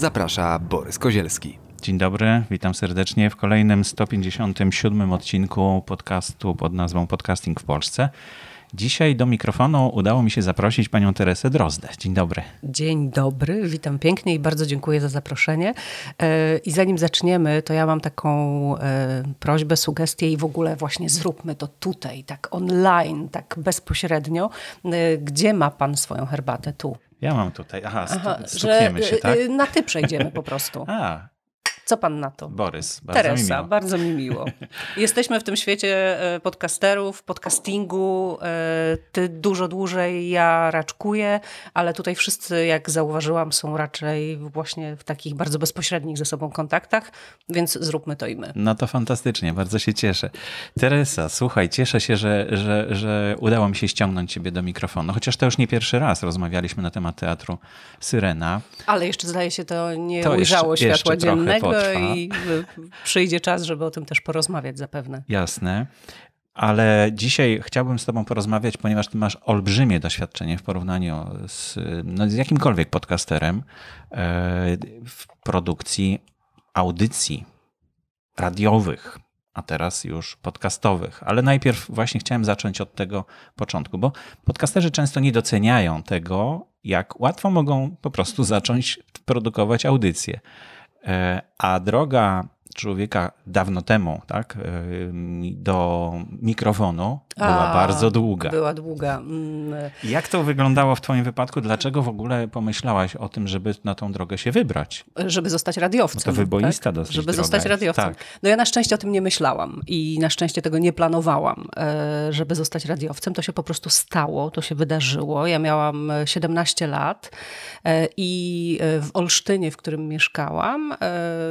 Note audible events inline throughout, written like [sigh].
Zaprasza Borys Kozielski. Dzień dobry, witam serdecznie w kolejnym 157 odcinku podcastu pod nazwą Podcasting w Polsce. Dzisiaj do mikrofonu udało mi się zaprosić panią Teresę Drozdę. Dzień dobry. Dzień dobry, witam pięknie i bardzo dziękuję za zaproszenie. E, I zanim zaczniemy, to ja mam taką e, prośbę, sugestię i w ogóle właśnie zróbmy to tutaj, tak online, tak bezpośrednio. E, gdzie ma pan swoją herbatę? Tu. Ja mam tutaj. Aha, Aha stukniemy się, tak? Na ty przejdziemy po prostu. [laughs] A, co pan na to? Borys, bardzo Teresa, mi miło. bardzo mi miło. [laughs] Jesteśmy w tym świecie e, podcasterów, podcastingu. E, ty dużo dłużej, ja raczkuję, ale tutaj wszyscy, jak zauważyłam, są raczej właśnie w takich bardzo bezpośrednich ze sobą kontaktach, więc zróbmy to i my. No to fantastycznie, bardzo się cieszę. Teresa, słuchaj, cieszę się, że, że, że udało mi się ściągnąć ciebie do mikrofonu, chociaż to już nie pierwszy raz rozmawialiśmy na temat teatru Syrena. Ale jeszcze zdaje się to nie to ujrzało jeszcze, światła jeszcze dziennego i przyjdzie czas, żeby o tym też porozmawiać zapewne. Jasne. Ale dzisiaj chciałbym z Tobą porozmawiać, ponieważ Ty masz olbrzymie doświadczenie w porównaniu z, no, z jakimkolwiek podcasterem e, w produkcji audycji radiowych, a teraz już podcastowych. Ale najpierw właśnie chciałem zacząć od tego początku, bo podcasterzy często nie doceniają tego, jak łatwo mogą po prostu zacząć produkować audycje. E, a droga człowieka dawno temu, tak, e, do mikrofonu była A, bardzo długa. Była długa. Mm. Jak to wyglądało w Twoim wypadku? Dlaczego w ogóle pomyślałaś o tym, żeby na tą drogę się wybrać? Żeby zostać radiowcem. Bo to wyboista tak? dosyć. Żeby zostać radiowcem. Tak. No ja na szczęście o tym nie myślałam i na szczęście tego nie planowałam, e, żeby zostać radiowcem. To się po prostu stało, to się wydarzyło. Ja miałam 17 lat i w Olsztynie, w którym mieszkałam,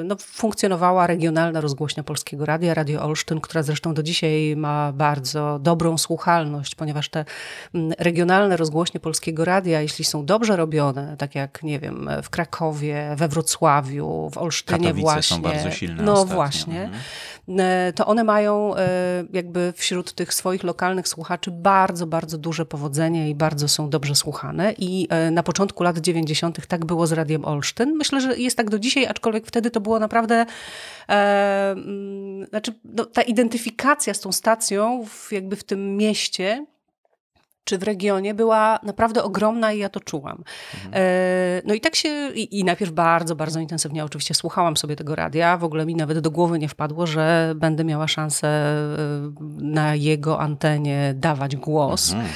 no, funkcjonowała regionalna rozgłośnia Polskiego Radia, Radio Olsztyn, która zresztą do dzisiaj ma bardzo dobrą słuchalność, ponieważ te mm, regionalne rozgłośnie Polskiego Radia, jeśli są dobrze robione, tak jak, nie wiem, w Krakowie, we Wrocławiu, w Olsztynie Katowice właśnie. są bardzo silne No ostatnio. właśnie. Mhm. E, to one mają e, jakby wśród tych swoich lokalnych słuchaczy bardzo, bardzo duże powodzenie i bardzo są dobrze słuchane. I e, na początku lat 90. tak było z Radiem Olsztyn. Myślę, że jest tak do dzisiaj, aczkolwiek wtedy to było naprawdę e, znaczy, no, ta identyfikacja z tą stacją w, jakby w tym mieście czy w regionie była naprawdę ogromna i ja to czułam. Mhm. E, no i tak się, i, i, najpierw bardzo, bardzo intensywnie oczywiście słuchałam sobie tego radia. W ogóle mi nawet do głowy nie wpadło, że będę miała szansę e, na jego antenie dawać głos. Mhm.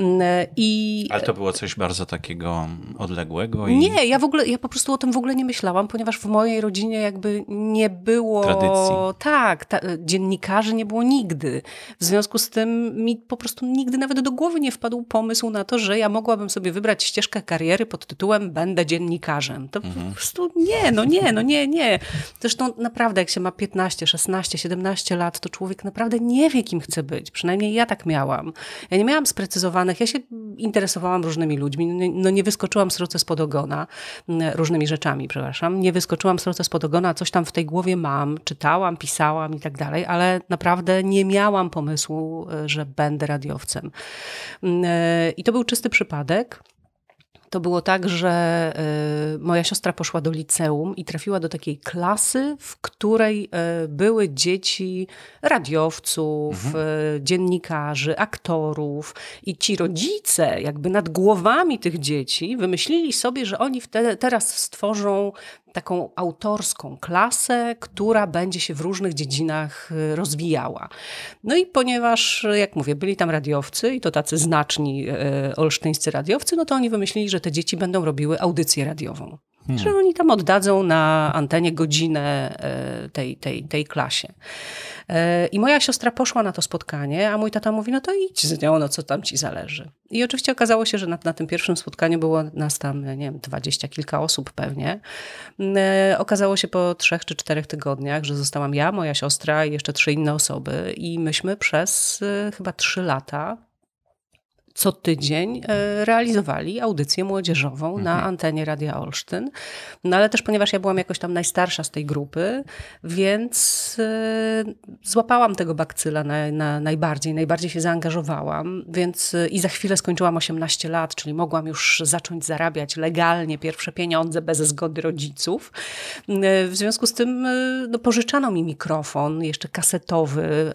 E, I... Ale to było coś bardzo takiego odległego? I... Nie, ja w ogóle, ja po prostu o tym w ogóle nie myślałam, ponieważ w mojej rodzinie jakby nie było... Tradycji. Tak, ta, dziennikarzy nie było nigdy. W związku z tym mi po prostu nigdy nawet do głowy nie wpadł pomysł na to, że ja mogłabym sobie wybrać ścieżkę kariery pod tytułem będę dziennikarzem. To mhm. po prostu nie, no nie, no nie, nie. Zresztą naprawdę jak się ma 15, 16, 17 lat, to człowiek naprawdę nie wie, kim chce być. Przynajmniej ja tak miałam. Ja nie miałam sprecyzowanych, ja się interesowałam różnymi ludźmi. No nie wyskoczyłam sroce spod ogona, różnymi rzeczami, przepraszam. Nie wyskoczyłam sroce spod ogona, coś tam w tej głowie mam, czytałam, pisałam i tak dalej, ale naprawdę nie miałam pomysłu, e, że będę radiowcem. Mm, e, I to był czysty przypadek. To było tak, że e, moja siostra poszła do liceum i trafiła do takiej klasy, w której e, były dzieci radiowców, mhm. dziennikarzy, aktorów. I ci rodzice, jakby nad głowami tych dzieci, wymyślili sobie, że oni te, teraz stworzą taką autorską klasę, która będzie się w różnych dziedzinach y, rozwijała. No i ponieważ, jak mówię, byli tam radiowcy i to tacy znaczni olsztyńscy radiowcy, no to oni wymyślili, że te dzieci będą robiły audycję radiową. hmm. że oni tam oddadzą na antenie godzinę tej, tej, tej klasie. E, I moja siostra poszła na to spotkanie, a mój tata mówi, no to idź z nią, no co tam ci zależy. I oczywiście okazało się, że na, na tym pierwszym spotkaniu było nas tam, nie wiem, dwadzieścia kilka osób pewnie. E, okazało się po trzech czy czterech tygodniach, że zostałam ja, moja siostra i jeszcze trzy inne osoby i myśmy przez e, chyba trzy lata co tydzień e, realizowali audycję młodzieżową mhm. na antenie Radia Olsztyn. No ale też ponieważ ja byłam jakoś tam najstarsza z tej grupy, więc e, złapałam tego bakcyla na, na najbardziej, najbardziej się zaangażowałam, więc e, i za chwilę skończyłam 18 lat, czyli mogłam już zacząć zarabiać legalnie pierwsze pieniądze bez zgody rodziców. W związku z tym no, pożyczano mi mikrofon, jeszcze kasetowy,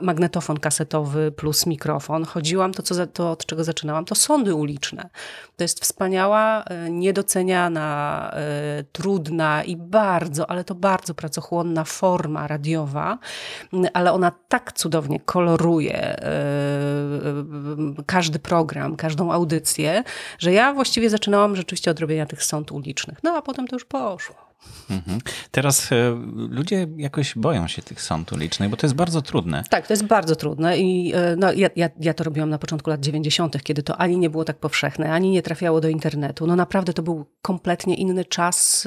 magnetofon kasetowy plus mikrofon. Chodziłam to, co za, to czego zaczynałam, to sądy uliczne. To jest wspaniała, e, niedoceniana, e, trudna i bardzo, ale to bardzo pracochłonna forma radiowa, ale ona tak cudownie koloruje e, każdy program, każdą audycję, że ja właściwie zaczynałam rzeczywiście od robienia tych sąd ulicznych. No a potem to już poszło. Mhm. Teraz e, ludzie jakoś boją się tych sąd ulicznych, bo to jest bardzo trudne. Tak, to jest bardzo trudne i e, no, ja, ja, ja to robiłam na początku lat 90., kiedy to ani nie było tak powszechne, ani nie trafiało do internetu. No naprawdę to był kompletnie inny czas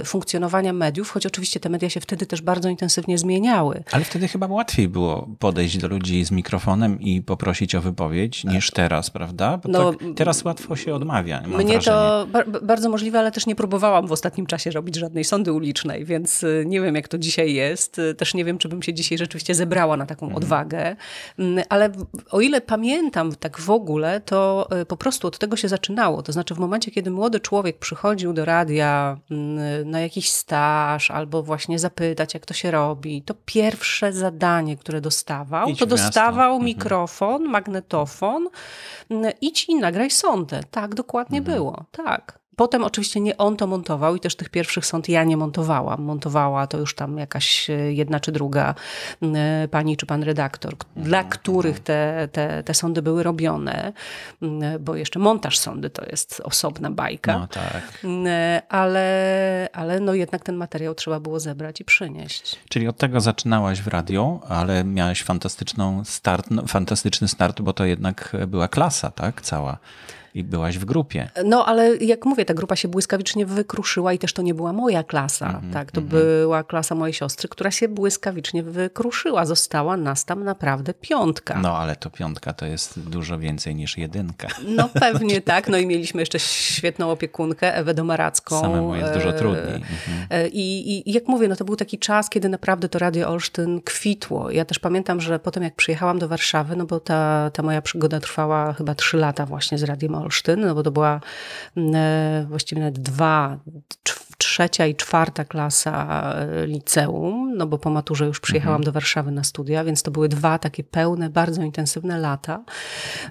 e, funkcjonowania mediów, choć oczywiście te media się wtedy też bardzo intensywnie zmieniały. Ale wtedy chyba łatwiej było podejść do ludzi z mikrofonem i poprosić o wypowiedź niż teraz, prawda? Bo no, tak teraz łatwo się odmawia. Mnie wrażenie. to bardzo możliwe, ale też nie próbowałam w ostatnim czasie robić żadnych żadnej sądy ulicznej, więc y, nie wiem, jak to dzisiaj jest. Y, też nie wiem, czy bym się dzisiaj rzeczywiście zebrała na taką mhm. odwagę. Mm, ale o ile pamiętam tak w ogóle, to y, po prostu od tego się zaczynało. To znaczy w momencie, kiedy młody człowiek przychodził do radia mm, na jakiś staż albo właśnie zapytać, jak to się robi, to pierwsze zadanie, które dostawał, idź to dostawał mhm. mikrofon, magnetofon, mm, idź i nagraj sondę. Tak, dokładnie mhm. było. Tak. Potem oczywiście nie on to montował i też tych pierwszych sąd ja nie montowałam. Montowała to już tam jakaś e, jedna czy druga e, pani czy pan redaktor, dla mhm, których mhm. te, te, te sądy były robione, bo jeszcze montaż sądy to jest osobna bajka. No tak. Ale, ale no jednak ten materiał trzeba było zebrać i przynieść. Czyli od tego zaczynałaś w radio, ale miałeś fantastyczną start, no, fantastyczny start, bo to jednak była klasa, tak? Cała i byłaś w grupie. No, ale jak mówię, ta grupa się błyskawicznie wykruszyła i też to nie była moja klasa. Mm -hmm, tak, to mm -hmm. była klasa mojej siostry, która się błyskawicznie wykruszyła. Została nas tam naprawdę piątka. No, ale to piątka to jest dużo więcej niż jedynka. No [laughs] pewnie tak. No i mieliśmy jeszcze świetną opiekunkę, Ewę Domaracką. Samemu jest dużo trudniej. Mhm. E, I, I jak mówię, no to był taki czas, kiedy naprawdę to Radio Olsztyn kwitło. Ja też pamiętam, że potem jak przyjechałam do Warszawy, no bo ta, ta moja przygoda trwała chyba trzy lata właśnie z Radiem Olsztyn, no bo to była mm, e, właściwie nawet dwa, trzecia i czwarta klasa e, liceum, no bo po maturze już przyjechałam mhm. do Warszawy na studia, więc to były dwa takie pełne, bardzo intensywne lata.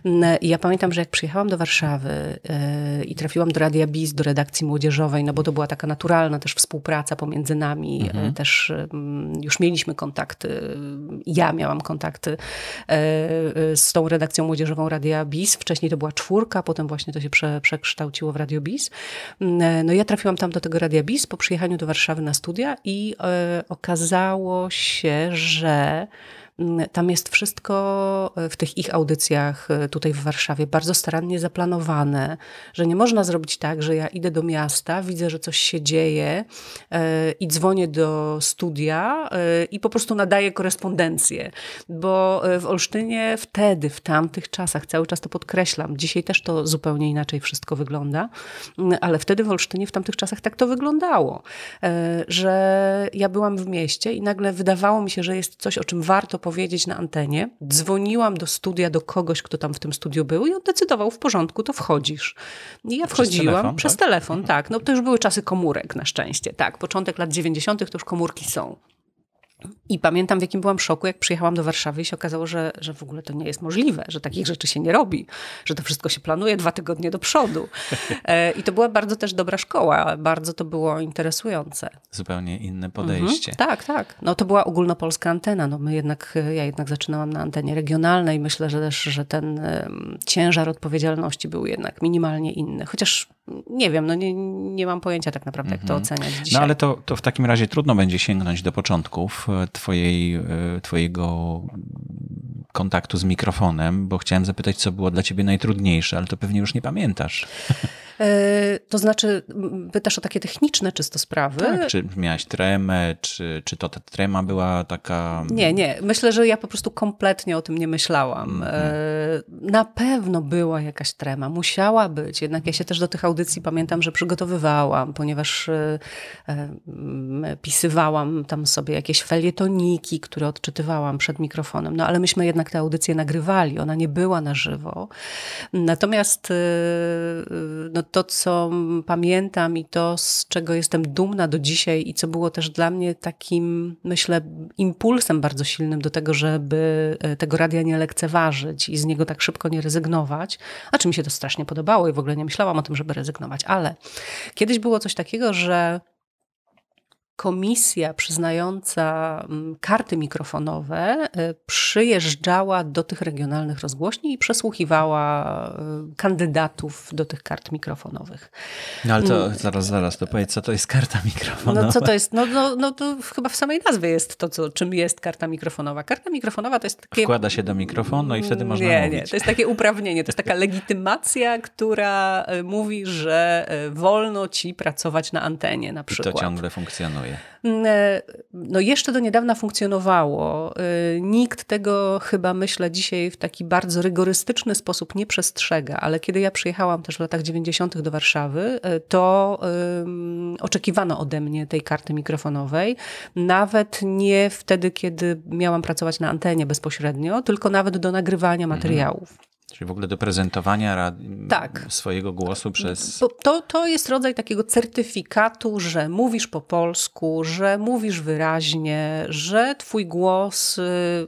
Mm, I ja pamiętam, że jak przyjechałam do Warszawy e, i trafiłam do Radia BIS, do redakcji młodzieżowej, no bo to była taka naturalna też współpraca pomiędzy nami, mhm. też mm, już mieliśmy kontakty, ja miałam kontakty z tą redakcją młodzieżową Radia BIS, wcześniej to była czwórka, potem właśnie to się prze, przekształciło w Radio BIS. Mm, no ja trafiłam tam do tego Radia BIS po przyjechaniu do Warszawy na studia i e, okazało się, że tam jest wszystko e, w tych ich audycjach e, tutaj w Warszawie bardzo starannie zaplanowane, że nie można zrobić tak, że ja idę do miasta, widzę, że coś się dzieje e, i dzwonię do studia i po prostu nadaję korespondencję. Bo w Olsztynie wtedy, w tamtych czasach, cały czas to podkreślam, dzisiaj też to zupełnie inaczej wszystko wygląda, mm, ale wtedy w Olsztynie, w tamtych czasach tak to wyglądało, że ja byłam w mieście i nagle wydawało mi się, że jest coś, o czym warto powiedzieć na antenie. Dzwoniłam do studia do kogoś, kto tam w tym studiu był i on decydował w porządku, to wchodzisz. I ja wchodziłam przez telefon, przez tak? telefon mhm. tak. No to już były czasy komórek na szczęście. Tak, początek lat 90. to już komórki są. I pamiętam, w jakim byłam szoku, jak przyjechałam do Warszawy i się okazało, że, że w ogóle to nie jest możliwe, że takich rzeczy się nie robi, że to wszystko się planuje dwa tygodnie do przodu. [laughs] E, I to była bardzo też dobra szkoła, bardzo to było interesujące. Zupełnie inne podejście. Mhm. Tak, tak. No to była ogólnopolska antena. No my jednak, ja jednak zaczynałam na antenie regionalnej. Myślę, że też, że ten ciężar odpowiedzialności był jednak minimalnie inny. Chociaż nie wiem, no nie, nie mam pojęcia tak naprawdę, jak to mhm. oceniać dzisiaj. No ale to, to w takim razie trudno będzie sięgnąć do początków twojej, e, twojego kontaktu z mikrofonem, bo chciałem zapytać, co było dla ciebie najtrudniejsze, ale to pewnie już nie pamiętasz. E, to znaczy, pytasz o takie techniczne czysto sprawy? Tak, czy miałaś tremę, czy, czy to ta trema była taka... Nie, nie. Myślę, że ja po prostu kompletnie o tym nie myślałam. Mm -hmm. Na pewno była jakaś trema, musiała być. Jednak ja się też do tych audycji pamiętam, że przygotowywałam, ponieważ e, pisywałam tam sobie jakieś felietoniki, które odczytywałam przed mikrofonem. No ale myśmy jednak tę audycję nagrywali, ona nie była na żywo. Natomiast no, to, co pamiętam i to, z czego jestem dumna do dzisiaj i co było też dla mnie takim, myślę, impulsem bardzo silnym do tego, żeby e, tego radia nie lekceważyć i z niego tak szybko nie rezygnować. A czy mi się to strasznie podobało i w ogóle nie myślałam o tym, żeby rezygnować, ale kiedyś było coś takiego, że komisja przyznająca mm, karty mikrofonowe e, przyjeżdżała do tych regionalnych rozgłośni i przesłuchiwała e, kandydatów do tych kart mikrofonowych. No ale to mm. zaraz, zaraz, to powiedz, co to jest karta mikrofonowa? No co to jest? No, no, no to chyba w samej nazwie jest to, co, czym jest karta mikrofonowa. Karta mikrofonowa to jest takie... Wkłada się do mikrofonu i wtedy można nie, mówić. Nie, to jest takie uprawnienie, to jest taka [laughs] legitymacja, która e, mówi, że wolno ci pracować na antenie na przykład. I to ciągle funkcjonuje. Mm, e, no jeszcze do niedawna funkcjonowało. E, nikt tego chyba myślę dzisiaj w taki bardzo rygorystyczny sposób nie przestrzega, ale kiedy ja przyjechałam też w latach 90. do Warszawy, e, to um, oczekiwano ode mnie tej karty mikrofonowej. Nawet nie wtedy, kiedy miałam pracować na antenie bezpośrednio, tylko nawet do nagrywania mhm. materiałów. Czyli w ogóle do prezentowania tak. swojego głosu przez. To, to jest rodzaj takiego certyfikatu, że mówisz po polsku, że mówisz wyraźnie, że twój głos y,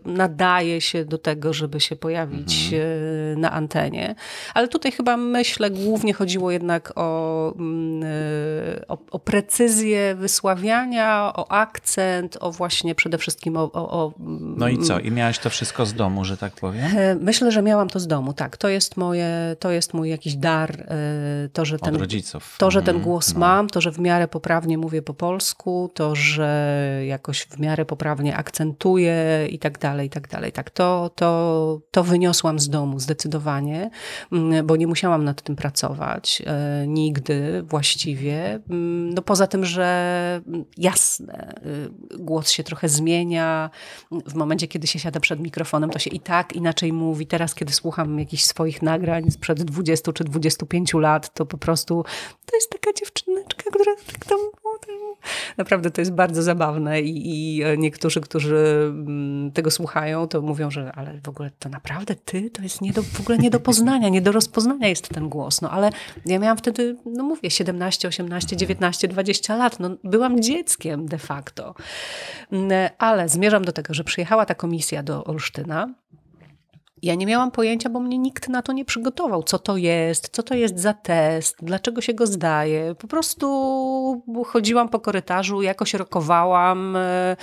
nadaje się do tego, żeby się pojawić mhm. Y, na antenie. Ale tutaj chyba myślę, głównie chodziło jednak o, mm, y, o, o precyzję wysławiania, o akcent, o właśnie przede wszystkim o, o. No i co? I miałaś to wszystko z domu, że tak powiem? E, myślę, że miałam to z domu tak, to jest, moje, to jest mój jakiś dar, y, to, że ten, rodziców. To, że ten mhm, głos no. mam, to, że w miarę poprawnie mówię po polsku, to, że jakoś w miarę poprawnie akcentuję i tak dalej, i tak dalej. Tak, to, to, to wyniosłam z domu zdecydowanie, mm, bo nie musiałam nad tym pracować y, nigdy właściwie. Mm, no poza tym, że mm, jasne, y, głos się trochę zmienia. W momencie, kiedy się siada przed mikrofonem, to się i tak inaczej mówi. Teraz, kiedy słucham jakichś swoich nagrań sprzed 20 czy 25 lat, to po prostu to jest taka dziewczyneczka, która tak tam Naprawdę to jest bardzo zabawne i, i, niektórzy, którzy mm, tego słuchają, to mówią, że ale w ogóle to naprawdę ty, to jest nie do, w ogóle nie do poznania, nie do rozpoznania jest ten głos. No ale ja miałam wtedy, no mówię, 17, 18, 19, 20 lat. No, byłam dzieckiem de facto. Mm, ale zmierzam do tego, że przyjechała ta komisja do Olsztyna ja nie miałam pojęcia, bo mnie nikt na to nie przygotował. Co to jest, co to jest za test, dlaczego się go zdaje. Po prostu chodziłam po korytarzu, jakoś rokowałam e,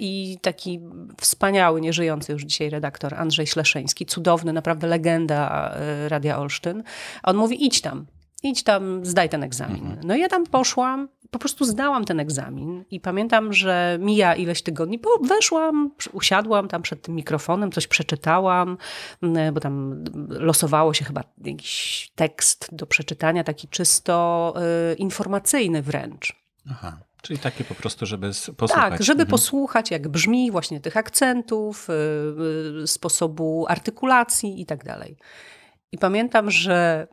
i taki wspaniały, nieżyjący już dzisiaj redaktor Andrzej Śleszyński, cudowny, naprawdę legenda e, Radia Olsztyn. On mówi, idź tam, idź tam, zdaj ten egzamin. Mhm. No ja tam poszłam, po prostu zdałam ten egzamin i pamiętam, że mija ileś tygodni, bo weszłam, usiadłam tam przed tym mikrofonem, coś przeczytałam, bo tam losowało się chyba jakiś tekst do przeczytania, taki czysto y, informacyjny wręcz. Aha. Czyli takie po prostu, żeby posłuchać. Tak, żeby mhm. posłuchać, jak brzmi właśnie tych akcentów, y, y, sposobu artykulacji i tak dalej. I pamiętam, że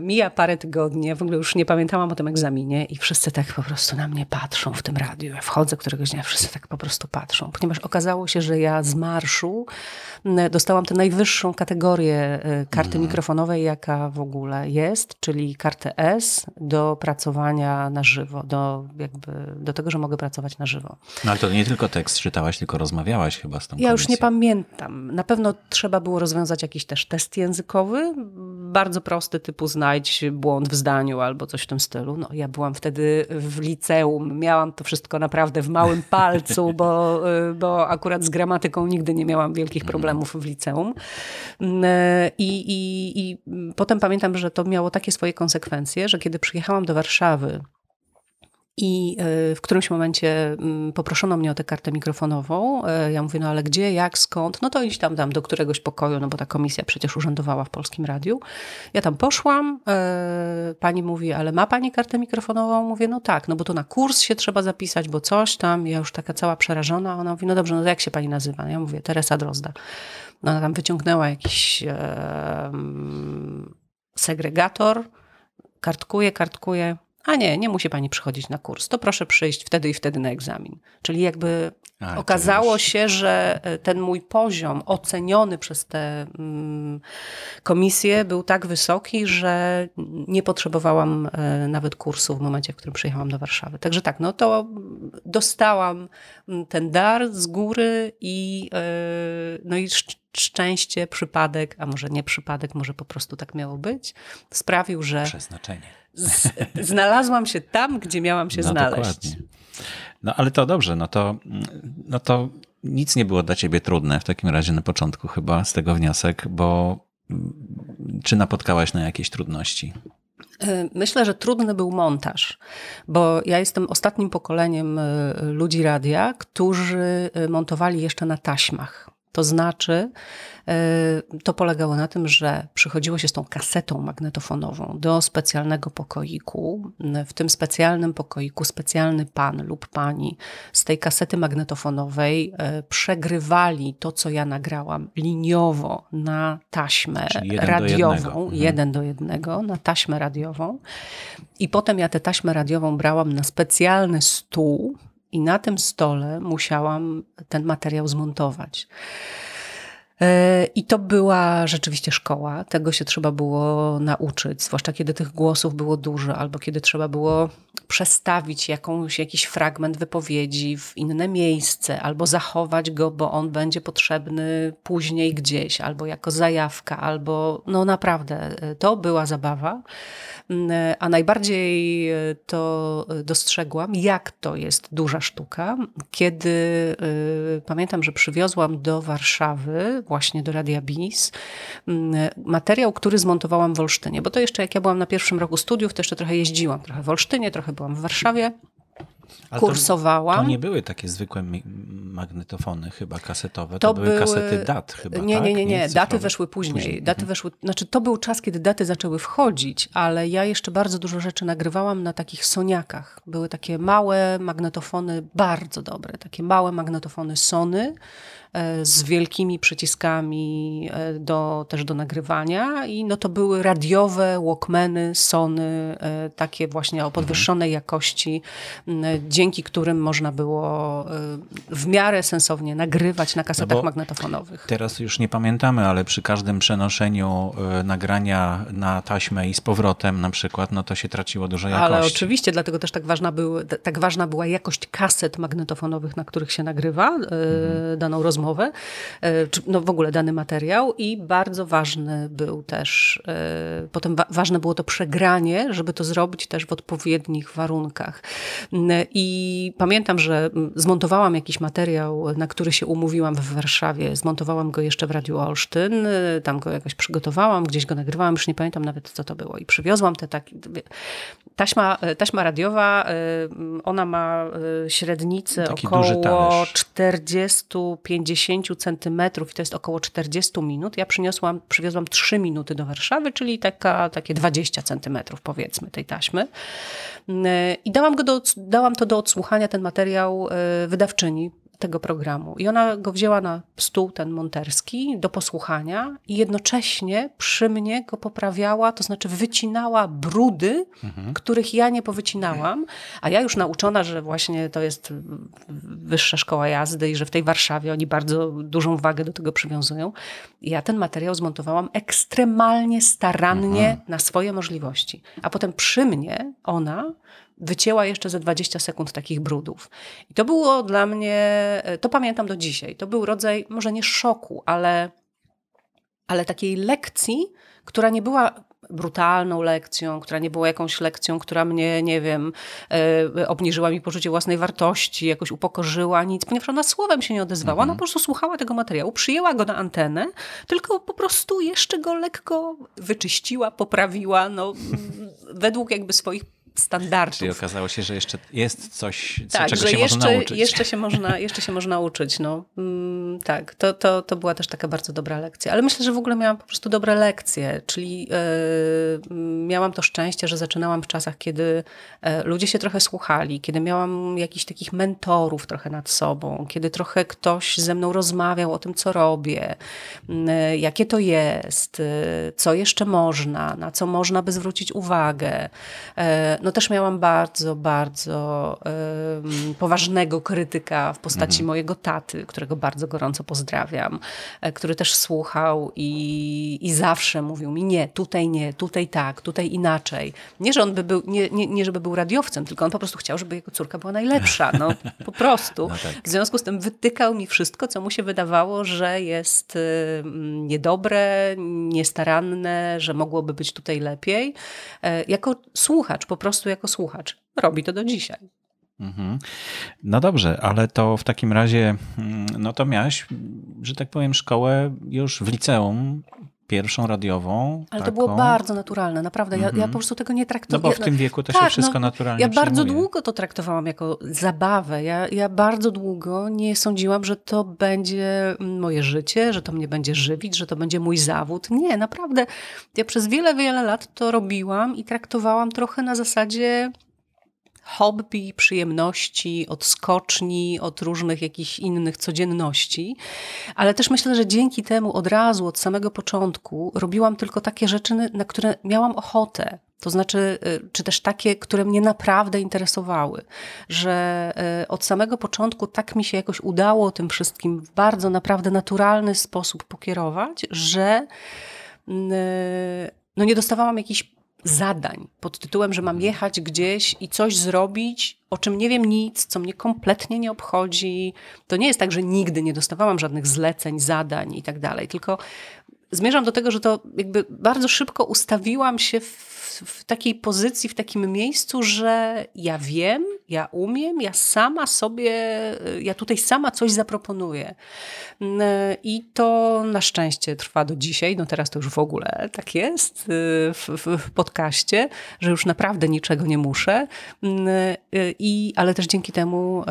Mija parę tygodni, w ogóle już nie pamiętałam o tym egzaminie i wszyscy tak po prostu na mnie patrzą w tym radiu. Ja wchodzę któregoś dnia, wszyscy tak po prostu patrzą, ponieważ okazało się, że ja z marszu dostałam tę najwyższą kategorię e, karty mm. mikrofonowej, jaka w ogóle jest, czyli kartę S do pracowania na żywo, do, jakby, do tego, że mogę pracować na żywo. No ale to nie tylko tekst czytałaś, tylko rozmawiałaś chyba z tą Ja już nie pamiętam. Na pewno trzeba było rozwiązać jakiś też test językowy, bardzo prosty, typu znajdź błąd w zdaniu albo coś w tym stylu. No, ja byłam wtedy w liceum, miałam to wszystko naprawdę w małym [laughs] palcu, bo, y, bo akurat z gramatyką nigdy nie miałam wielkich problemów w liceum. Mm, I, i, I potem pamiętam, że to miało takie swoje konsekwencje, że kiedy przyjechałam do Warszawy, i e, w którymś momencie mm, poproszono mnie o tę kartę mikrofonową. E, ja mówię, no ale gdzie, jak, skąd? No to iść tam, tam do któregoś pokoju, no bo ta komisja przecież urzędowała w Polskim Radiu. Ja tam poszłam, e, pani mówi, ale ma pani kartę mikrofonową? Mówię, no tak, no bo to na kurs się trzeba zapisać, bo coś tam. Ja już taka cała przerażona. Ona mówi, no dobrze, no to jak się pani nazywa? Ja mówię, Teresa Drozda. No ona tam wyciągnęła jakiś segregator, kartkuje, kartkuje a nie, nie musi pani przychodzić na kurs, to proszę przyjść wtedy i wtedy na egzamin. Czyli jakby a, okazało już... się, że e, ten mój poziom oceniony przez tę mm, komisję był tak wysoki, że nie potrzebowałam e, nawet kursu w momencie, w którym przyjechałam do Warszawy. Także tak, no to dostałam mm, ten dar z góry i, e, no i szczęście, przypadek, a może nie przypadek, może po prostu tak miało być, sprawił, że. Przeznaczenie znalazłam się tam, gdzie miałam się no, znaleźć. Dokładnie. No ale to dobrze, no to, no to nic nie było dla ciebie trudne w takim razie na początku chyba z tego wniosek, bo czy napotkałaś na jakieś trudności? E, myślę, że trudny był montaż, bo ja jestem ostatnim pokoleniem e, ludzi radia, którzy e, montowali jeszcze na taśmach. To znaczy, e, to polegało na tym, że przychodziło się z tą kasetą magnetofonową do specjalnego pokoiku. W tym specjalnym pokoiku specjalny pan lub pani z tej kasety magnetofonowej e, przegrywali to, co ja nagrałam liniowo na taśmę jeden radiową, do mhm. jeden do jednego, na taśmę radiową. I potem ja tę taśmę radiową brałam na specjalny stół i na tym stole musiałam ten materiał zmontować. E, I to była rzeczywiście szkoła. Tego się trzeba było nauczyć, zwłaszcza kiedy tych głosów było dużo, albo kiedy trzeba było przestawić jakąś, jakiś fragment wypowiedzi w inne miejsce, albo zachować go, bo on będzie potrzebny później gdzieś, albo jako zajawka, albo no naprawdę, e, to była zabawa. Mm, a najbardziej e, to dostrzegłam, jak to jest duża sztuka, kiedy pamiętam, że przywiozłam do Warszawy właśnie do Radia BIS, mm, materiał, który zmontowałam w Olsztynie, bo to jeszcze jak ja byłam na pierwszym roku studiów, to jeszcze trochę jeździłam, trochę w Olsztynie, trochę byłam w Warszawie. Ale kursowałam. To, to, nie były takie zwykłe magnetofony chyba kasetowe, to, to były, były kasety dat chyba, Nie, tak? nie, nie, nie. daty weszły później. później. Daty mhm. weszły, znaczy to był czas, kiedy daty zaczęły wchodzić, ale ja jeszcze bardzo dużo rzeczy nagrywałam na takich soniakach. Były takie małe magnetofony, bardzo dobre, takie małe magnetofony Sony, z wielkimi przyciskami e, do, też do nagrywania i no to były radiowe Walkmany, Sony, e, takie właśnie o podwyższonej mhm. jakości, dzięki którym można było w miarę sensownie nagrywać na kasetach no magnetofonowych. Teraz już nie pamiętamy, ale przy każdym przenoszeniu nagrania na taśmę i z powrotem na przykład, no to się traciło dużo jakości. Ale oczywiście, dlatego też tak ważna, był, tak ważna była jakość kaset magnetofonowych, na których się nagrywa mhm. daną rozmowę rozmowę, e, czy no w ogóle dany materiał i bardzo ważny był też, e, potem ważne było to przegranie, żeby to zrobić też w odpowiednich warunkach. I pamiętam, że zmontowałam jakiś materiał, na który się umówiłam w Warszawie, zmontowałam go jeszcze w Radiu Olsztyn, tam go jakoś przygotowałam, gdzieś go nagrywałam, już nie pamiętam nawet co to było. I przywiozłam te takie, taśma, taśma radiowa, ona ma średnicę Taki około 40-50 50 centymetrów i to jest około 40 minut. Ja przyniosłam, przywiozłam 3 minuty do Warszawy, czyli taka, takie 20 centymetrów powiedzmy tej taśmy. I dałam, go do, dałam to do odsłuchania, ten materiał e, wydawczyni tego programu. I ona go wzięła na stół, ten monterski, do posłuchania i jednocześnie przy mnie go poprawiała, to znaczy wycinała brudy, mhm. których ja nie powycinałam, a ja już nauczona, że właśnie to jest wyższa szkoła jazdy i że w tej Warszawie oni bardzo dużą wagę do tego przywiązują. Ja ten materiał zmontowałam ekstremalnie starannie mhm. na swoje możliwości. A potem przy mnie ona wycięła jeszcze ze 20 sekund takich brudów. I to było dla mnie, to pamiętam do dzisiaj, to był rodzaj może nie szoku, ale, ale takiej lekcji, która nie była brutalną lekcją, która nie była jakąś lekcją, która mnie, nie wiem, e, obniżyła mi poczucie własnej wartości, jakoś upokorzyła, nic, ponieważ ona słowem się nie odezwała. Mhm. Ona po prostu słuchała tego materiału, przyjęła go na antenę, tylko po prostu jeszcze go lekko wyczyściła, poprawiła, no, według jakby swoich standardów. Czyli okazało się, że jeszcze jest coś, co, tak, czego się jeszcze, można nauczyć. Jeszcze się można, jeszcze się można uczyć. No. Mm, tak, to, to, to była też taka bardzo dobra lekcja. Ale myślę, że w ogóle miałam po prostu dobre lekcje. Czyli yy, miałam to szczęście, że zaczynałam w czasach, kiedy yy, ludzie się trochę słuchali, kiedy miałam jakichś takich mentorów trochę nad sobą, kiedy trochę ktoś ze mną rozmawiał o tym, co robię, yy, jakie to jest, co jeszcze można, na co można by zwrócić uwagę no też miałam bardzo, bardzo um, poważnego krytyka w postaci mhm. mojego taty, którego bardzo gorąco pozdrawiam, e, który też słuchał i, i zawsze mówił mi nie, tutaj nie, tutaj tak, tutaj inaczej. Nie, że on by był, nie, nie, nie żeby był radiowcem, tylko on po prostu chciał, żeby jego córka była najlepsza, no po [laughs] prostu. No tak. W związku z tym wytykał mi wszystko, co mu się wydawało, że jest niedobre, niestaranne, że mogłoby być tutaj lepiej. E, jako słuchacz po prostu prostu jako słuchacz. Robi to do dzisiaj. Mhm. No dobrze, ale to w takim razie, mm, no to miałeś, że tak powiem, szkołę już w liceum, pierwszą radiową. Ale taką. to było bardzo naturalne, naprawdę. Ja, ja mhm. po prostu tego nie traktowałam. No bo w tym wieku to tak, się wszystko no, naturalnie Ja bardzo przyjmuje. długo to traktowałam jako zabawę. Ja, ja bardzo długo nie sądziłam, że to będzie moje życie, że to mnie będzie żywić, że to będzie mój zawód. Nie, naprawdę. Ja przez wiele, wiele lat to robiłam i traktowałam trochę na zasadzie hobby, przyjemności, od skoczni, od różnych jakichś innych codzienności. Ale też myślę, że dzięki temu od razu, od samego początku robiłam tylko takie rzeczy, na które miałam ochotę. To znaczy, y, czy też takie, które mnie naprawdę interesowały, że y, od samego początku tak mi się jakoś udało tym wszystkim w bardzo naprawdę naturalny sposób pokierować, że y, no nie dostawałam jakichś zadań pod tytułem, że mam jechać gdzieś i coś zrobić, o czym nie wiem nic, co mnie kompletnie nie obchodzi. To nie jest tak, że nigdy nie dostawałam żadnych zleceń, zadań i tak dalej, tylko zmierzam do tego, że to jakby bardzo szybko ustawiłam się w w takiej pozycji, w takim miejscu, że ja wiem, ja umiem, ja sama sobie, ja tutaj sama coś zaproponuję. Mm, I to na szczęście trwa do dzisiaj. No teraz to już w ogóle tak jest y, w, w, w podcaście, że już naprawdę niczego nie muszę. Mm, y, I, ale też dzięki temu y,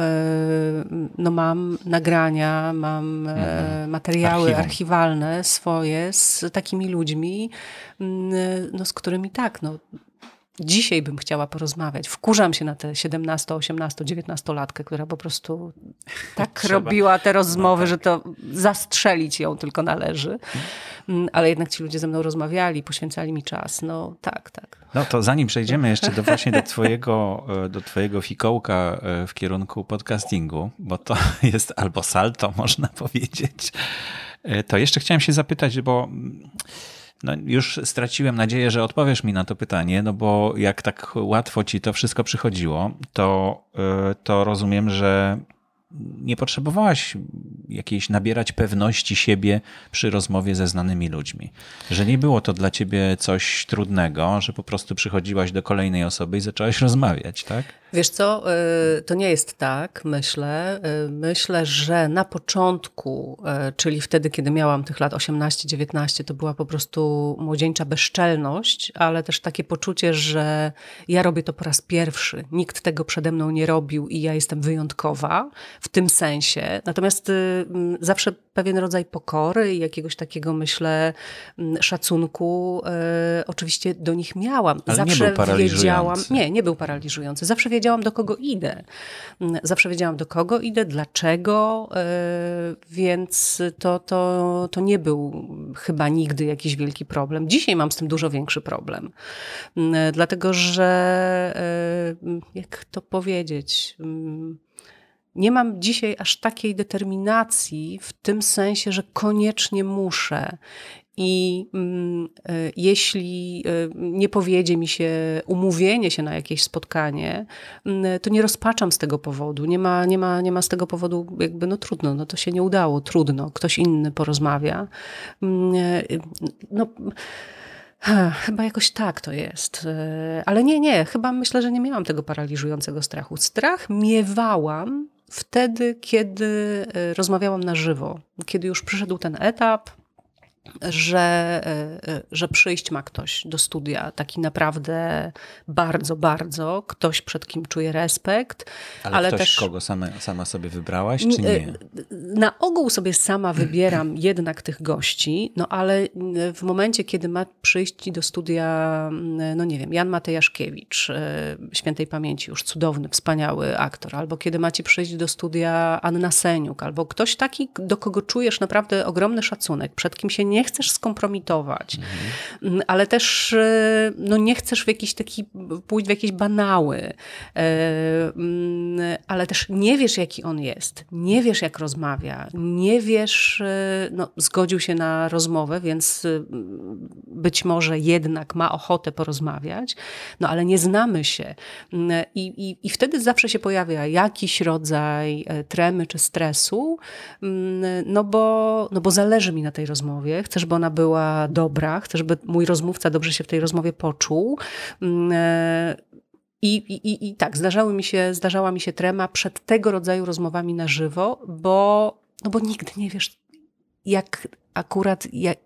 no mam nagrania, mam mhm. materiały Archiwum. archiwalne swoje z takimi ludźmi, no, z którymi tak, no, dzisiaj bym chciała porozmawiać. Wkurzam się na tę 17, 18, 19 latkę, która po prostu tak robiła te rozmowy, no tak. że to zastrzelić ją tylko należy. Mm, ale jednak ci ludzie ze mną rozmawiali, poświęcali mi czas. No tak, tak. No to zanim przejdziemy jeszcze do właśnie do twojego, e, do twojego fikołka e, w kierunku podcastingu, bo to [laughs] jest albo salto, [laughs] można powiedzieć, e, to jeszcze chciałem się zapytać, bo no, już straciłem nadzieję, że odpowiesz mi na to pytanie, no bo jak tak łatwo ci to wszystko przychodziło, to, e, to rozumiem, że nie potrzebowałaś jakiejś nabierać pewności siebie przy rozmowie ze znanymi ludźmi. Że nie było to dla ciebie coś trudnego, że po prostu przychodziłaś do kolejnej osoby i zaczęłaś rozmawiać, tak? Wiesz co, y, to nie jest tak, myślę. Y, myślę, że na początku, y, czyli wtedy, kiedy miałam tych lat 18-19, to była po prostu młodzieńcza bezczelność, ale też takie poczucie, że ja robię to po raz pierwszy. Nikt tego przede mną nie robił i ja jestem wyjątkowa w tym sensie. Natomiast zawsze pewien rodzaj pokory i jakiegoś takiego, myślę, mm, szacunku e, oczywiście do nich miałam. Ale Zawsze nie był wiedziałam. Nie, nie był paraliżujący. Zawsze wiedziałam, do kogo idę. Mm, zawsze wiedziałam, do kogo idę, dlaczego, e, więc to, to, to nie był chyba nigdy jakiś wielki problem. Dzisiaj mam z tym dużo większy problem. Mm, dlatego, że e, jak to powiedzieć? Nie mam dzisiaj aż takiej determinacji w tym sensie, że koniecznie muszę. I mm, y, jeśli y, nie powiedzie mi się umówienie się na jakieś spotkanie, y, to nie rozpaczam z tego powodu. Nie ma, nie ma, nie ma z tego powodu, jakby no trudno, no to się nie udało, trudno, ktoś inny porozmawia. No, Chyba jakoś tak to jest. Ale nie, nie, chyba myślę, że nie miałam tego paraliżującego strachu. Strach miewałam wtedy, kiedy e, rozmawiałam na żywo, kiedy już przyszedł ten etap, że, e, e, że przyjść ma ktoś do studia, taki naprawdę bardzo, bardzo, ktoś przed kim czuje respekt. Ale, ale ktoś, też kogo sama, sama sobie wybrałaś, czy nie? Na ogół sobie sama wybieram [clears throat] jednak tych gości, no ale w momencie, kiedy ma przyjść do studia, no nie wiem, Jan Matejaszkiewicz, e, świętej pamięci, już cudowny, wspaniały aktor, albo kiedy macie przyjść do studia Anna Seniuk, albo ktoś taki, do kogo czujesz naprawdę ogromny szacunek, przed kim się nie chcesz skompromitować, mhm. ale też e, no, nie chcesz w jakiś taki, pójść w jakieś banały, e, mm, ale też nie wiesz, jaki on jest, nie wiesz, jak rozmawia, nie wiesz, e, no, zgodził się na rozmowę, więc być może jednak ma ochotę porozmawiać, no ale nie znamy się. Mm, I, i, i wtedy zawsze się pojawia jakiś rodzaj tremy czy stresu, mm, no bo, no bo zależy mi na tej rozmowie, chcę, żeby ona była dobra, chcę, żeby mój rozmówca dobrze się w tej rozmowie poczuł. Mm, e, I, i, I tak, zdarzały mi się, zdarzała mi się trema przed tego rodzaju rozmowami na żywo, bo, no bo nigdy nie wiesz, jak akurat, jak,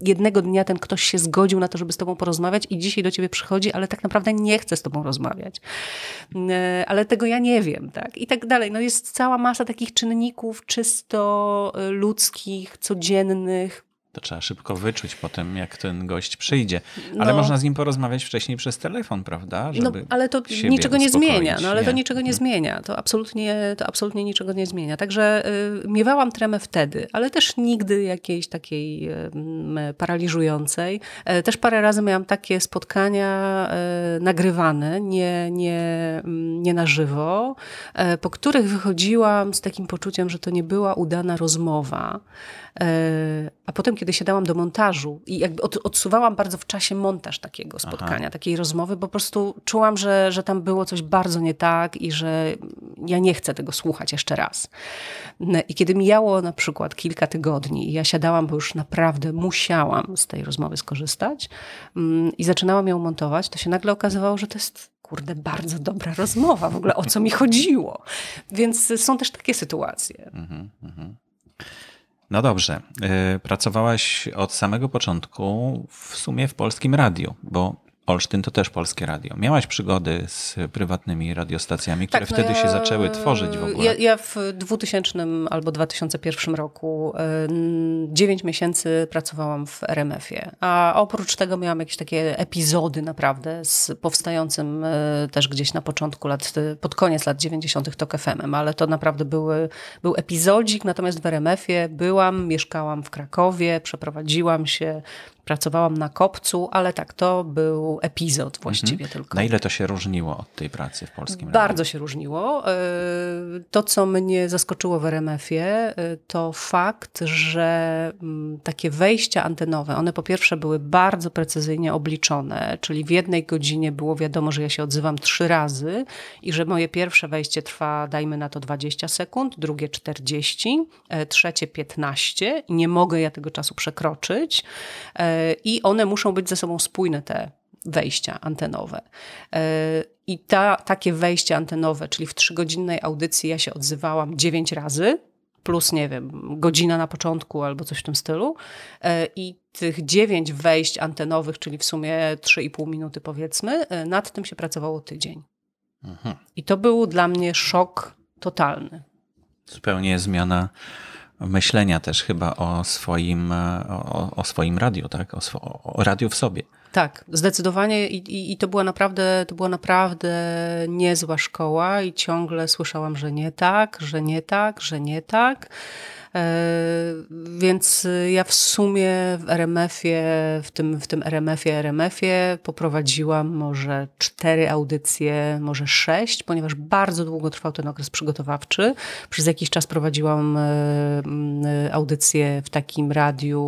jednego dnia ten ktoś się zgodził na to, żeby z tobą porozmawiać i dzisiaj do ciebie przychodzi, ale tak naprawdę nie chce z tobą rozmawiać. E, ale tego ja nie wiem, tak? I tak dalej. No jest cała masa takich czynników czysto e, ludzkich, codziennych, to trzeba szybko wyczuć po tym, jak ten gość przyjdzie. Ale no. można z nim porozmawiać wcześniej przez telefon, prawda? No, Żeby no, ale to niczego nie zmienia. No, ale nie. to niczego nie zmienia. To absolutnie, to absolutnie niczego nie zmienia. Także y, miewałam tremę wtedy, ale też nigdy jakiejś takiej y, paraliżującej. Y, też parę razy miałam takie spotkania y, nagrywane, nie, nie, nie na żywo, y, po których wychodziłam z takim poczuciem, że to nie była udana rozmowa. E, a potem, kiedy siadałam do montażu i jakby od, odsuwałam bardzo w czasie montaż takiego spotkania, Aha. takiej rozmowy, bo po prostu czułam, że, że tam było coś bardzo nie tak i że ja nie chcę tego słuchać jeszcze raz. I kiedy mijało na przykład kilka tygodni i ja siadałam, bo już naprawdę musiałam z tej rozmowy skorzystać mm, i zaczynałam ją montować, to się nagle okazywało, że to jest kurde, bardzo dobra rozmowa, w ogóle o co mi chodziło. Więc są też takie sytuacje. Mhm, mhm. No dobrze. Y, pracowałaś od samego początku w sumie w polskim radiu, bo Olsztyn to też polskie radio. Miałaś przygody z prywatnymi radiostacjami, które tak, no wtedy ja, się zaczęły tworzyć w ogóle. Ja, ja, w 2000 albo 2001 roku 9 miesięcy pracowałam w RMF-ie, a oprócz tego miałam jakieś takie epizody naprawdę z powstającym e, też gdzieś na początku lat, pod koniec lat 90. TOK FM-em, ale to naprawdę były, był epizodzik, natomiast w RMF-ie byłam, mieszkałam w Krakowie, przeprowadziłam się, Pracowałam na kopcu, ale tak, to był epizod właściwie mhm. tylko. Na ile to się różniło od tej pracy w polskim Bardzo się różniło. E, to, co mnie zaskoczyło w RMF-ie, e, to fakt, że mm, takie wejścia antenowe, one po pierwsze były bardzo precyzyjnie obliczone, czyli w jednej godzinie było wiadomo, że ja się odzywam trzy razy i że moje pierwsze wejście trwa, dajmy na to 20 sekund, drugie 40, e, trzecie 15 i nie mogę ja tego czasu przekroczyć i one muszą być ze sobą spójne, te wejścia antenowe. E, I ta, takie wejście antenowe, czyli w trzygodzinnej audycji ja się odzywałam dziewięć razy, plus, nie wiem, godzina na początku albo coś w tym stylu. E, I tych dziewięć wejść antenowych, czyli w sumie 3,5 minuty powiedzmy, e, nad tym się pracowało tydzień. Mhm. I to był dla mnie szok totalny. Zupełnie zmiana myślenia też chyba o swoim, o, o swoim radiu, tak? O, o radiu w sobie. Tak, zdecydowanie i, i, i, to była naprawdę, to była naprawdę niezła szkoła i ciągle słyszałam, że nie tak, że nie tak, że nie tak. E, więc ja w sumie w RMF-ie, w tym, w tym RMF-ie, RMF-ie poprowadziłam może cztery audycje, może sześć, ponieważ bardzo długo trwał ten okres przygotowawczy. Przez jakiś czas prowadziłam e, audycje w takim radiu,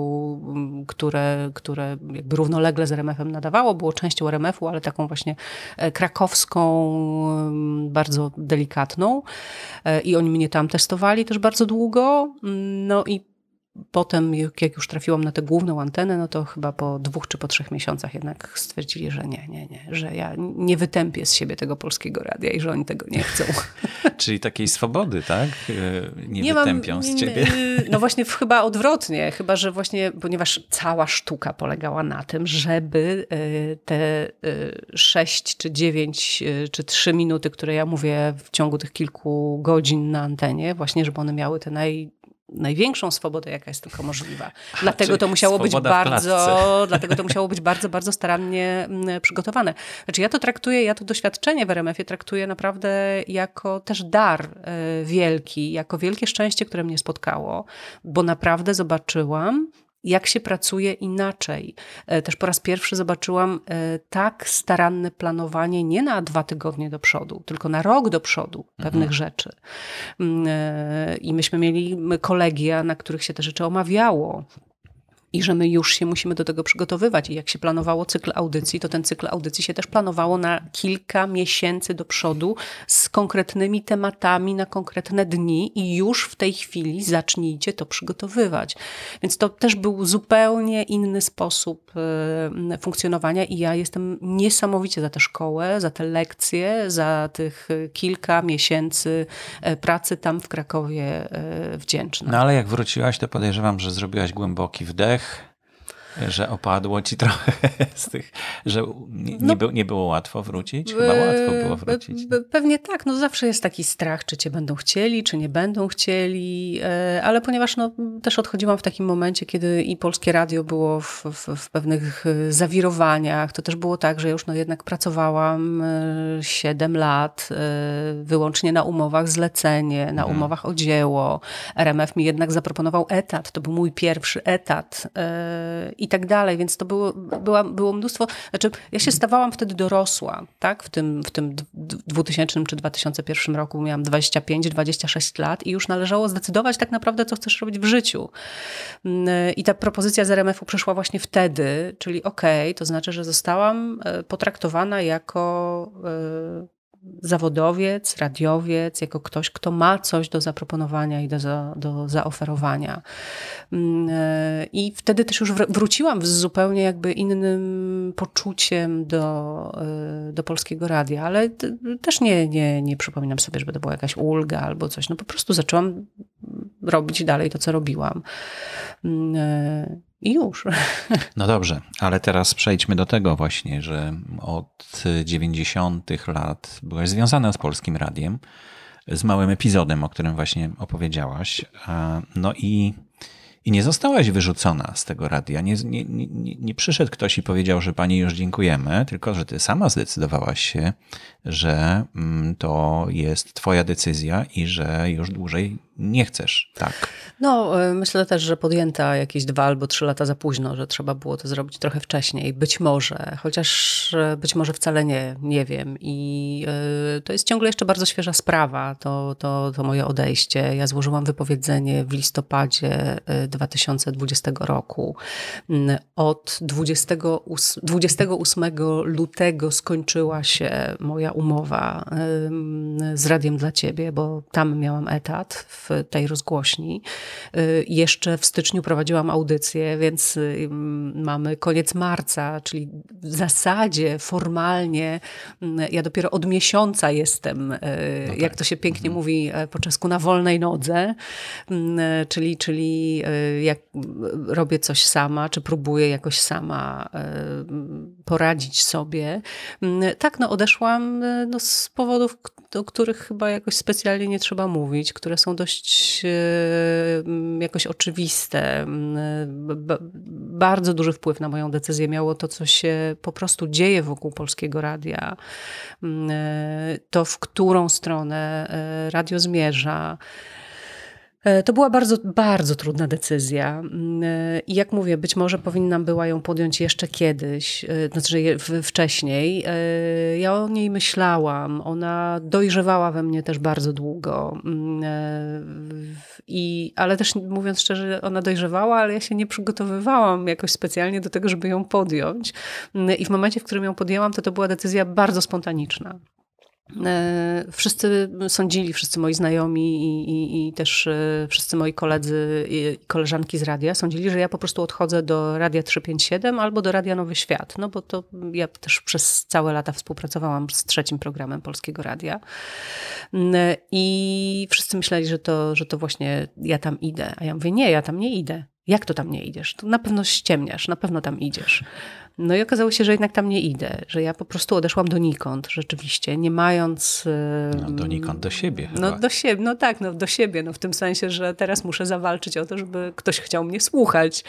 które, które jakby równolegle z RMF-em nadawało, było częścią RMF-u, ale taką właśnie e, krakowską, bardzo delikatną. I oni mnie tam testowali też bardzo długo. No i potem, jak już trafiłam na tę główną antenę, no to chyba po dwóch czy po trzech miesiącach jednak stwierdzili, że nie, nie, nie, że ja nie wytępię z siebie tego polskiego radia i że oni tego nie chcą. [laughs] Czyli takiej swobody, tak? Nie, nie wytępią mam, z ciebie. No właśnie chyba odwrotnie, chyba, że właśnie, ponieważ cała sztuka polegała na tym, żeby e, te e, sześć czy dziewięć e, czy trzy minuty, które ja mówię w ciągu tych kilku godzin na antenie, właśnie żeby one miały te naj największą swobodę, jaka jest tylko możliwa. [laughs] Dlatego to musiało być bardzo, [laughs] dlatego to musiało być bardzo, bardzo starannie mm, przygotowane. Znaczy ja to traktuję, ja to doświadczenie w RMF-ie traktuję naprawdę jako też dar e, wielki, jako wielkie szczęście, które mnie spotkało, bo naprawdę zobaczyłam, jak się pracuje inaczej. E, też po raz pierwszy zobaczyłam e, tak staranne planowanie nie na dwa tygodnie do przodu, tylko na rok do przodu pewnych mhm. rzeczy. Mm, e, I myśmy mieli kolegia, na których się te rzeczy omawiało i że my już się musimy do tego przygotowywać. I jak się planowało cykl audycji, to ten cykl audycji się też planowało na kilka miesięcy do przodu z konkretnymi tematami na konkretne dni i już w tej chwili zacznijcie to przygotowywać. Więc to też był zupełnie inny sposób e, funkcjonowania i ja jestem niesamowicie za tę szkołę, za te lekcje, za tych kilka miesięcy e, pracy tam w Krakowie e, wdzięczna. No ale jak wróciłaś, to podejrzewam, że zrobiłaś głęboki wdech Niech że opadło ci trochę [laughs] z tych, że nie, no, nie, nie było łatwo wrócić? Chyba łatwo było wrócić. Pewnie tak, no zawsze jest taki strach, czy cię będą chcieli, czy nie będą chcieli, e, ale ponieważ no, też odchodziłam w takim momencie, kiedy i Polskie Radio było w, w, w pewnych e, zawirowaniach, to też było tak, że już no jednak pracowałam 7 e, lat wyłącznie na umowach zlecenie, na mhm. umowach o dzieło. RMF mi jednak zaproponował etat, to był mój pierwszy etat i tak dalej, więc to było, była, było mnóstwo, znaczy ja się stawałam wtedy dorosła, tak, w tym, w tym 2000 czy 2001 roku miałam 25-26 lat i już należało zdecydować tak naprawdę, co chcesz robić w życiu. Mm, I ta propozycja z RMF-u przyszła właśnie wtedy, czyli okej, okay, to znaczy, że zostałam e, potraktowana jako e, zawodowiec, radiowiec, jako ktoś, kto ma coś do zaproponowania i do, za, do zaoferowania. Mm, e, I wtedy też już wróciłam z zupełnie jakby innym poczuciem do, e, do polskiego radia, ale też nie, nie, nie przypominam sobie, żeby to była jakaś ulga albo coś. No po prostu zaczęłam robić dalej to, co robiłam. I już. [laughs] No dobrze, ale teraz przejdźmy do tego właśnie, że od 90. lat byłeś związana z Polskim Radiem, z małym epizodem, o którym właśnie opowiedziałaś. No i i nie zostałaś wyrzucona z tego radia. Nie, nie, nie, nie, przyszedł ktoś i powiedział, że pani już dziękujemy, tylko że ty sama zdecydowałaś się, że mm, to jest twoja decyzja i że już dłużej nie chcesz, tak? No, e, myślę też, że podjęta jakieś dwa albo trzy lata za późno, że trzeba było to zrobić trochę wcześniej. Być może, chociaż e, być może wcale nie, nie wiem. I e, to jest ciągle jeszcze bardzo świeża sprawa, to, to, to moje odejście. Ja złożyłam wypowiedzenie w listopadzie 2020 roku. Mm, od 28, 28 lutego skończyła się moja umowa z Radiem dla Ciebie, bo tam miałam etat w tej rozgłośni. Y, jeszcze w styczniu prowadziłam audycję, więc y, mamy koniec marca, czyli w zasadzie formalnie mm, ja dopiero od miesiąca jestem, y, no tak. jak to się pięknie mhm. mówi po czesku, na wolnej nodze, mm, czyli, czyli jak robię coś sama, czy próbuję jakoś sama poradzić sobie. Tak, no odeszłam no, z powodów, o których chyba jakoś specjalnie nie trzeba mówić, które są dość jakoś oczywiste. Bardzo duży wpływ na moją decyzję miało to, co się po prostu dzieje wokół Polskiego Radia. To, w którą stronę e, radio zmierza. E, to była bardzo, bardzo trudna decyzja. Mm, e, I jak mówię, być może powinnam była ją podjąć jeszcze kiedyś, e, znaczy wcześniej. Ja o niej myślałam. Ona dojrzewała we mnie też bardzo długo. Mm, I, ale też mówiąc szczerze, ona dojrzewała, ale ja się nie przygotowywałam jakoś specjalnie do tego, żeby ją podjąć. Mm, I w momencie, w którym ją podjęłam, to to była decyzja bardzo spontaniczna. E, wszyscy sądzili, wszyscy moi znajomi i, i, i, też e, wszyscy moi koledzy i koleżanki z radia sądzili, że ja po prostu odchodzę do Radia 357 albo do Radia Nowy Świat, no bo to ja też przez całe lata współpracowałam z trzecim programem Polskiego Radia mm, i wszyscy myśleli, że to, że to właśnie ja tam idę, a ja mówię, nie, ja tam nie idę. Jak to tam nie idziesz? To na pewno ściemniasz, na pewno tam idziesz. No i okazało się, że jednak tam nie idę, że ja po prostu odeszłam donikąd, rzeczywiście, nie mając... No, donikąd do siebie chyba. No do siebie, no tak, no do siebie, no w tym sensie, że teraz muszę zawalczyć o to, żeby ktoś chciał mnie słuchać.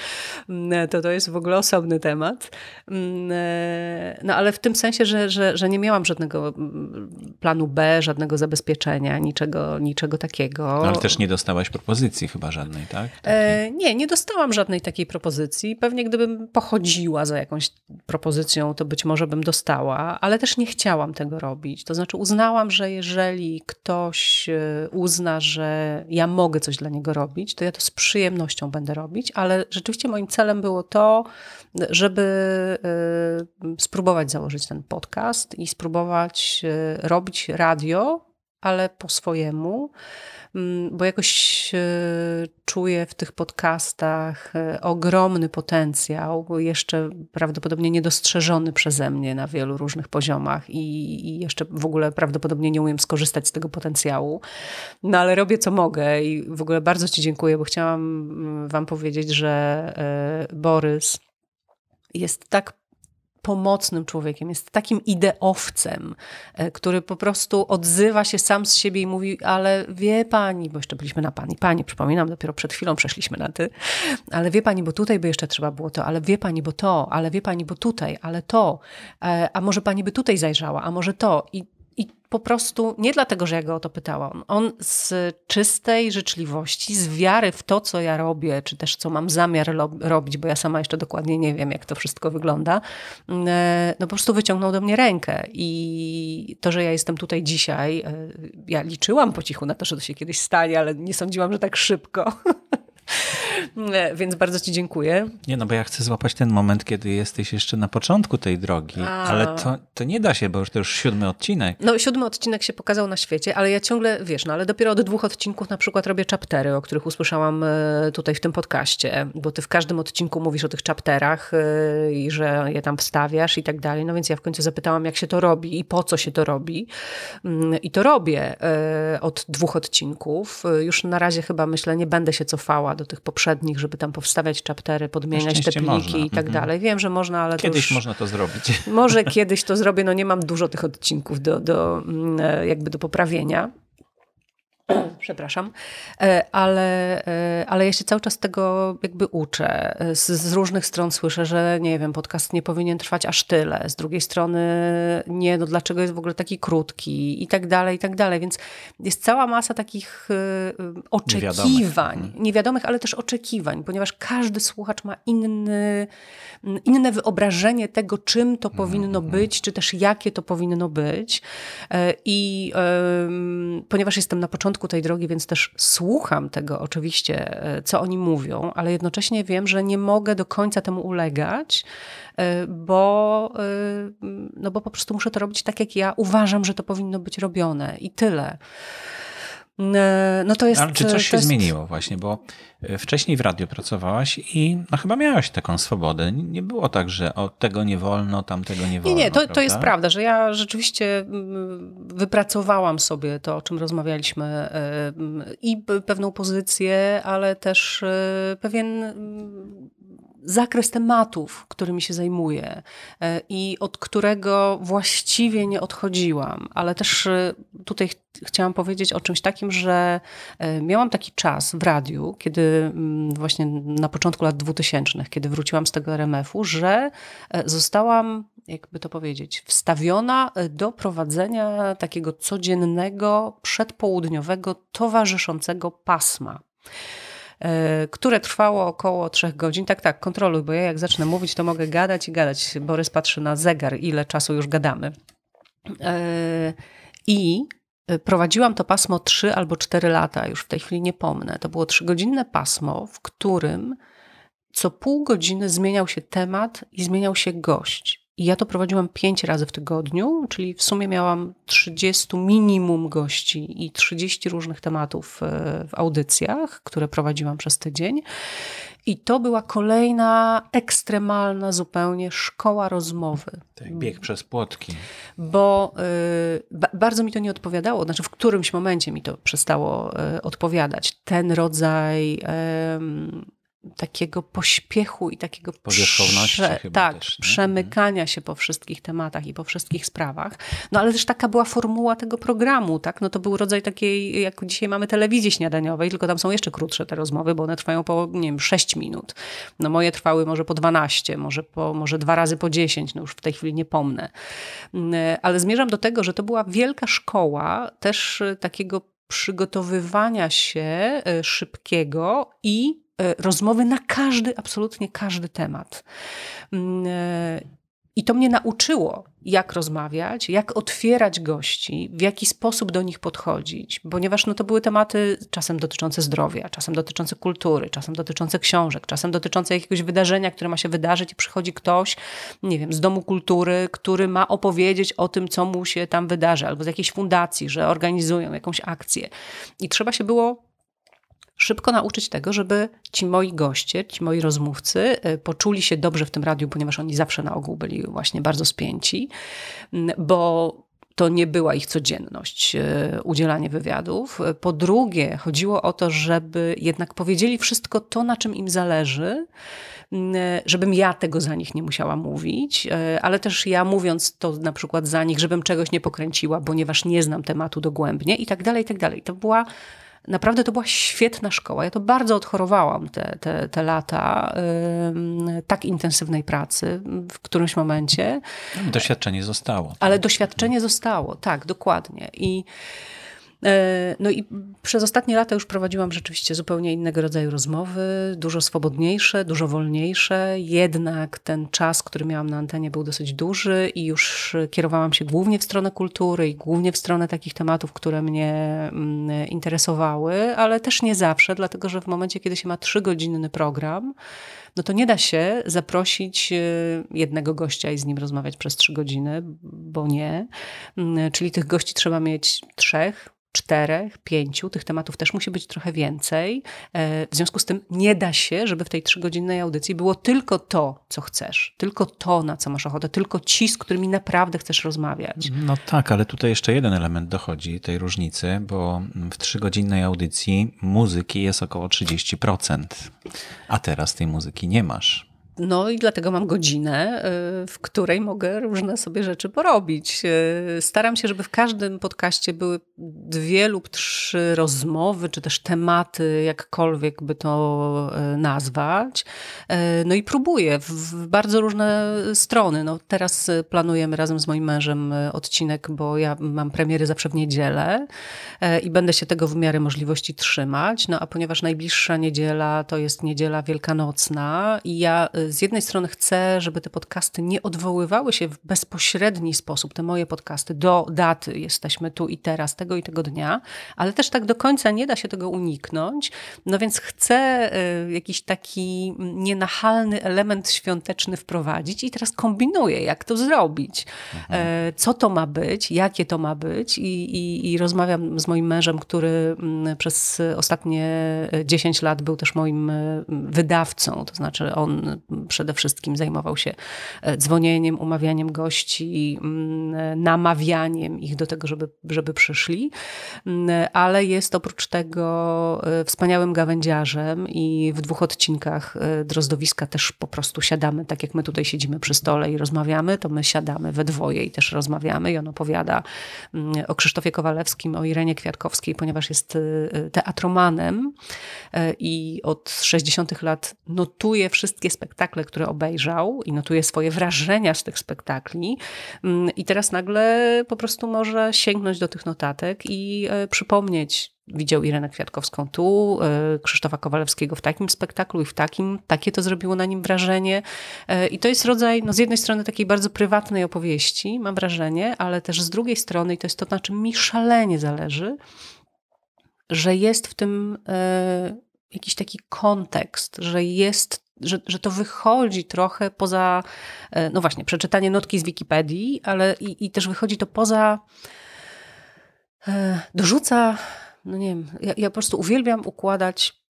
Mm, to to jest w ogóle osobny temat. Mm, e, no ale w tym sensie, że, że, że nie miałam żadnego mm, planu B, żadnego zabezpieczenia, niczego, niczego takiego. No, ale też nie dostałaś propozycji chyba żadnej, tak? E, nie, nie dostałam żadnej takiej propozycji. Pewnie gdybym pochodziła za jakąś propozycją, to być może bym dostała, ale też nie chciałam tego robić. To znaczy uznałam, że jeżeli ktoś e, uzna, że ja mogę coś dla niego robić, to ja to z przyjemnością będę robić, ale rzeczywiście moim celem było to, żeby e, spróbować założyć ten podcast i spróbować e, robić radio, ale po swojemu Mm, bo jakoś czuję w tych podcastach e, ogromny potencjał, jeszcze prawdopodobnie niedostrzeżony przeze mnie na wielu różnych poziomach i, jeszcze w ogóle prawdopodobnie nie umiem skorzystać z tego potencjału. No ale robię co mogę i w ogóle bardzo Ci dziękuję, bo chciałam mm, Wam powiedzieć, że e, Borys jest tak pomocnym człowiekiem, jest takim ideowcem, e, który po prostu odzywa się sam z siebie i mówi, ale wie pani, bo jeszcze byliśmy na pani, pani, przypominam, dopiero przed chwilą przeszliśmy na ty, ale wie pani, bo tutaj by jeszcze trzeba było to, ale wie pani, bo to, ale wie pani, bo tutaj, ale to, e, a może pani by tutaj zajrzała, a może to. I i po prostu nie dlatego, że ja go o to pytałam. On z czystej życzliwości, z wiary w to, co ja robię, czy też co mam zamiar robić, bo ja sama jeszcze dokładnie nie wiem, jak to wszystko wygląda, mm, e, no po prostu wyciągnął do mnie rękę. I to, że ja jestem tutaj dzisiaj, e, ja liczyłam po cichu na to, że to się kiedyś stanie, ale nie sądziłam, że tak szybko. [laughs] Więc bardzo Ci dziękuję. Nie, no bo ja chcę złapać ten moment, kiedy jesteś jeszcze na początku tej drogi, A. ale to, to nie da się, bo już to już siódmy odcinek. No, siódmy odcinek się pokazał na świecie, ale ja ciągle, wiesz, no ale dopiero od dwóch odcinków na przykład robię chaptery, o których usłyszałam e, tutaj w tym podcaście, bo ty w każdym odcinku mówisz o tych chapterach e, i że je tam wstawiasz i tak dalej. No więc ja w końcu zapytałam, jak się to robi i po co się to robi. Mm, I to robię e, od dwóch odcinków. Już na razie chyba myślę, nie będę się cofała do tych poprzednich nich, żeby tam powstawiać chaptery, podmieniać te pliki można. i tak mhm. dalej. Wiem, że można, ale Kiedyś można to zrobić. [laughs] Może kiedyś to zrobię, no nie mam dużo tych odcinków do, do, mm, e, jakby do poprawienia. [clears throat] Przepraszam, e, ale, e, ale ja się cały czas tego jakby uczę. Z, z, różnych stron słyszę, że nie wiem, podcast nie powinien trwać aż tyle. Z drugiej strony nie, no dlaczego jest w ogóle taki krótki i tak dalej, i tak dalej. Więc jest cała masa takich e, oczekiwań, niewiadomych, niewiadomych ale też oczekiwań, ponieważ każdy słuchacz ma inny, inne wyobrażenie tego, czym to powinno mm -hmm. być, czy też jakie to powinno być. I ponieważ jestem na początku początku tej drogi, więc też słucham tego oczywiście, e, co oni mówią, ale jednocześnie wiem, że nie mogę do końca temu ulegać, e, bo, e, no bo po prostu muszę to robić tak, jak ja uważam, że to powinno być robione i tyle. E, no to jest, Ale czy coś się jest... zmieniło właśnie, bo e, wcześniej w radiu pracowałaś i no chyba miałaś taką swobodę. Nie było tak, że o tego nie wolno, tamtego nie wolno. Nie, nie, to, prawda? to jest prawda, że ja rzeczywiście wypracowałam sobie to, o czym rozmawialiśmy e, i pewną pozycję, ale też pewien zakres tematów, którymi się zajmuję e, i od którego właściwie nie odchodziłam, ale też e, tutaj ch chciałam powiedzieć o czymś takim, że e, miałam taki czas w radiu, kiedy mm, właśnie na początku lat 2000, kiedy wróciłam z tego RMF-u, że zostałam, jakby to powiedzieć, wstawiona do prowadzenia takiego codziennego, przedpołudniowego, towarzyszącego pasma. E, które trwało około trzech godzin. Tak, tak, kontroluj, bo ja jak zacznę mówić, to mogę gadać i gadać. Borys patrzy na zegar, ile czasu już gadamy. E, I prowadziłam to pasmo trzy albo cztery lata, już w tej chwili nie pomnę. To było trzygodzinne pasmo, w którym co pół godziny zmieniał się temat i zmieniał się gość. I ja to prowadziłam pięć razy w tygodniu, czyli w sumie miałam 30 minimum gości i 30 różnych tematów e, w audycjach, które prowadziłam przez tydzień. I to była kolejna ekstremalna zupełnie szkoła rozmowy. Tak, bieg przez płotki. Bo y, bardzo mi to nie odpowiadało, znaczy w którymś momencie mi to przestało y, odpowiadać. Ten rodzaj y, takiego pośpiechu i takiego prze, tak, też, przemykania się po wszystkich tematach i po wszystkich sprawach. No ale też taka była formuła tego programu, tak? No to był rodzaj takiej, jak dzisiaj mamy telewizji śniadaniowej, tylko tam są jeszcze krótsze te rozmowy, bo one trwają po, nie wiem, 6 minut. No moje trwały może po 12, może, po, może dwa razy po 10, no już w tej chwili nie pomnę. Mm, ale zmierzam do tego, że to była wielka szkoła też takiego przygotowywania się e, szybkiego i rozmowy na każdy, absolutnie każdy temat. Mm, e, I to mnie nauczyło, jak rozmawiać, jak otwierać gości, w jaki sposób do nich podchodzić, ponieważ no, to były tematy czasem dotyczące zdrowia, czasem dotyczące kultury, czasem dotyczące książek, czasem dotyczące jakiegoś wydarzenia, które ma się wydarzyć i przychodzi ktoś, nie wiem, z Domu Kultury, który ma opowiedzieć o tym, co mu się tam wydarzy, albo z jakiejś fundacji, że organizują jakąś akcję. I trzeba się było szybko nauczyć tego, żeby ci moi goście, ci moi rozmówcy y, poczuli się dobrze w tym radiu, ponieważ oni zawsze na ogół byli właśnie bardzo spięci, mm, bo to nie była ich codzienność, y, udzielanie wywiadów. Po drugie, chodziło o to, żeby jednak powiedzieli wszystko to, na czym im zależy, mm, żebym ja tego za nich nie musiała mówić, y, ale też ja mówiąc to na przykład za nich, żebym czegoś nie pokręciła, ponieważ nie znam tematu dogłębnie i tak dalej, i tak dalej. To była Naprawdę to była świetna szkoła. Ja to bardzo odchorowałam te, te, te lata tak intensywnej pracy w którymś momencie. Doświadczenie zostało. Ale doświadczenie zostało, tak, dokładnie. I no i przez ostatnie lata już prowadziłam rzeczywiście zupełnie innego rodzaju rozmowy, dużo swobodniejsze, dużo wolniejsze. Jednak ten czas, który miałam na antenie, był dosyć duży i już kierowałam się głównie w stronę kultury i głównie w stronę takich tematów, które mnie mm, interesowały, ale też nie zawsze, dlatego że w momencie, kiedy się ma trzygodzinny program, no to nie da się zaprosić e, jednego gościa i z nim rozmawiać przez trzy godziny, bo nie. Mm, czyli tych gości trzeba mieć trzech, czterech, pięciu, tych tematów też musi być trochę więcej. E, w związku z tym nie da się, żeby w tej trzygodzinnej audycji było tylko to, co chcesz, tylko to, na co masz ochotę, tylko ci, z którymi naprawdę chcesz rozmawiać. No tak, ale tutaj jeszcze jeden element dochodzi tej różnicy, bo w trzygodzinnej audycji muzyki jest około 30%, a teraz tej muzyki nie masz. No i dlatego mam godzinę, y, w której mogę różne sobie rzeczy porobić. Y, staram się, żeby w każdym podcaście były dwie lub trzy rozmowy, czy też tematy, jakkolwiek by to y, nazwać. No i próbuję w bardzo różne strony. No teraz planujemy razem z moim mężem odcinek, bo ja mam premiery zawsze w niedzielę i będę się tego w miarę możliwości trzymać. No a ponieważ najbliższa niedziela to jest niedziela wielkanocna i ja z jednej strony chcę, żeby te podcasty nie odwoływały się w bezpośredni sposób, te moje podcasty, do daty, jesteśmy tu i teraz, tego i tego dnia, ale też tak do końca nie da się tego uniknąć. No więc chcę jakiś taki nienachalny element świąteczny wprowadzić i teraz kombinuję, jak to zrobić. Mhm. Co to ma być, jakie to ma być i, i, i rozmawiam z moim mężem, który przez ostatnie 10 lat był też moim wydawcą, to znaczy on przede wszystkim zajmował się e, dzwonieniem, umawianiem gości, mm, namawianiem ich do tego, żeby, żeby przyszli, mm, ale jest oprócz tego e, wspaniałym gawędziarzem i w dwóch odcinkach e, Drozdowiska też po prostu siadamy, tak jak my tutaj siedzimy przy stole i rozmawiamy, to my siadamy we dwoje i też rozmawiamy i on opowiada mm, o Krzysztofie Kowalewskim, o Irenie Kwiatkowskiej, ponieważ jest teatromanem i od 60 lat notuje wszystkie spektakle, które obejrzał i notuje swoje wrażenia z tych spektakli. Mm, I teraz nagle po prostu może sięgnąć do tych notatek i e, przypomnieć widział Irenę Kwiatkowską tu, e, Krzysztofa Kowalewskiego w takim spektaklu i w takim. Takie to zrobiło na nim wrażenie. E, I to jest rodzaj, no z jednej strony takiej bardzo prywatnej opowieści, mam wrażenie, ale też z drugiej strony, i to jest to, na czym mi szalenie zależy, że jest w tym jakiś taki kontekst, że jest że, że to wychodzi trochę poza, e, no właśnie, przeczytanie notki z Wikipedii, ale i, i też wychodzi to poza, e, dorzuca, no nie wiem, ja, ja po prostu uwielbiam układać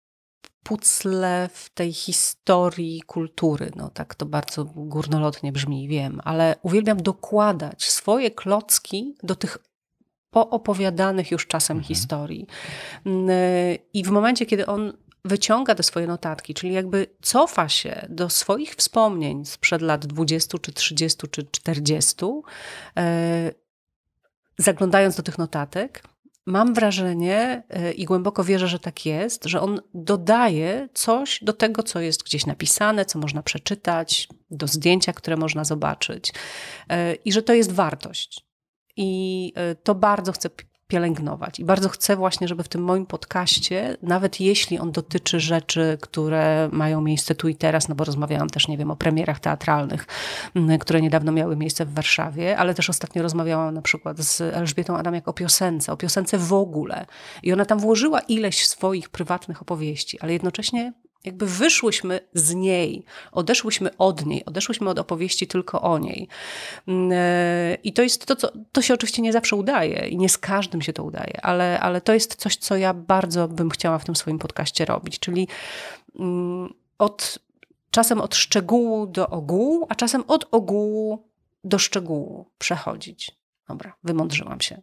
pucle w tej historii kultury. No tak to bardzo górnolotnie brzmi, wiem, ale uwielbiam dokładać swoje klocki do tych poopowiadanych już czasem mhm. historii. E, I w momencie, kiedy on wyciąga te swoje notatki, czyli jakby cofa się do swoich wspomnień sprzed lat 20, czy 30, czy 40, e, zaglądając do tych notatek, mam wrażenie e, i głęboko wierzę, że tak jest, że on dodaje coś do tego, co jest gdzieś napisane, co można przeczytać, do zdjęcia, które można zobaczyć, e, i że to jest wartość. I to bardzo chcę pielęgnować. I bardzo chcę właśnie, żeby w tym moim podcaście, nawet jeśli on dotyczy rzeczy, które mają miejsce tu i teraz, no bo rozmawiałam też, nie wiem, o premierach teatralnych, które niedawno miały miejsce w Warszawie, ale też ostatnio rozmawiałam na przykład z Elżbietą Adamiak o piosence, o piosence w ogóle. I ona tam włożyła ileś swoich prywatnych opowieści, ale jednocześnie jakby wyszłyśmy z niej, odeszłyśmy od niej, odeszłyśmy od opowieści tylko o niej. Mm, e, I to jest to, co to się oczywiście nie zawsze udaje i nie z każdym się to udaje, ale, ale to jest coś, co ja bardzo bym chciała w tym swoim podcaście robić, czyli mm, od, czasem od szczegółu do ogółu, a czasem od ogółu do szczegółu przechodzić. Dobra, wymądrzyłam się. [laughs]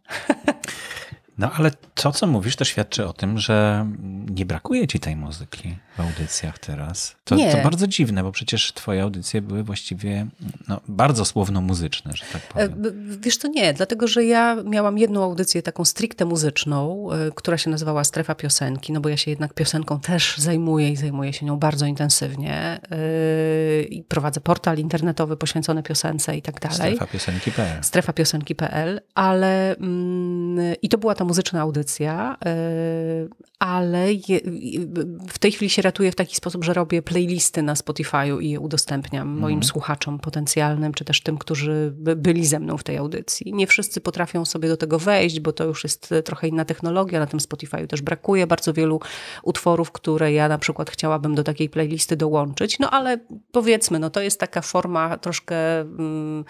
No ale to, co mówisz, to świadczy o tym, że nie brakuje ci tej muzyki w audycjach teraz. To, to bardzo dziwne, bo przecież twoje audycje były właściwie no, bardzo słowno-muzyczne, że tak powiem. E, wiesz, to nie, dlatego że ja miałam jedną audycję taką stricte muzyczną, e, która się nazywała Strefa Piosenki, no bo ja się jednak piosenką też zajmuję i zajmuję się nią bardzo intensywnie. E, I prowadzę portal internetowy poświęcony piosence i tak dalej. Strefa Piosenki.pl. Strefa Piosenki.pl, ale mm, i to była ta muzyczna audycja, ale je, w tej chwili się ratuję w taki sposób, że robię playlisty na Spotify'u i je udostępniam mm. moim słuchaczom potencjalnym, czy też tym, którzy byli ze mną w tej audycji. Nie wszyscy potrafią sobie do tego wejść, bo to już jest trochę inna technologia. Na tym Spotify'u też brakuje bardzo wielu utworów, które ja na przykład chciałabym do takiej playlisty dołączyć. No ale powiedzmy, no to jest taka forma troszkę... Mm,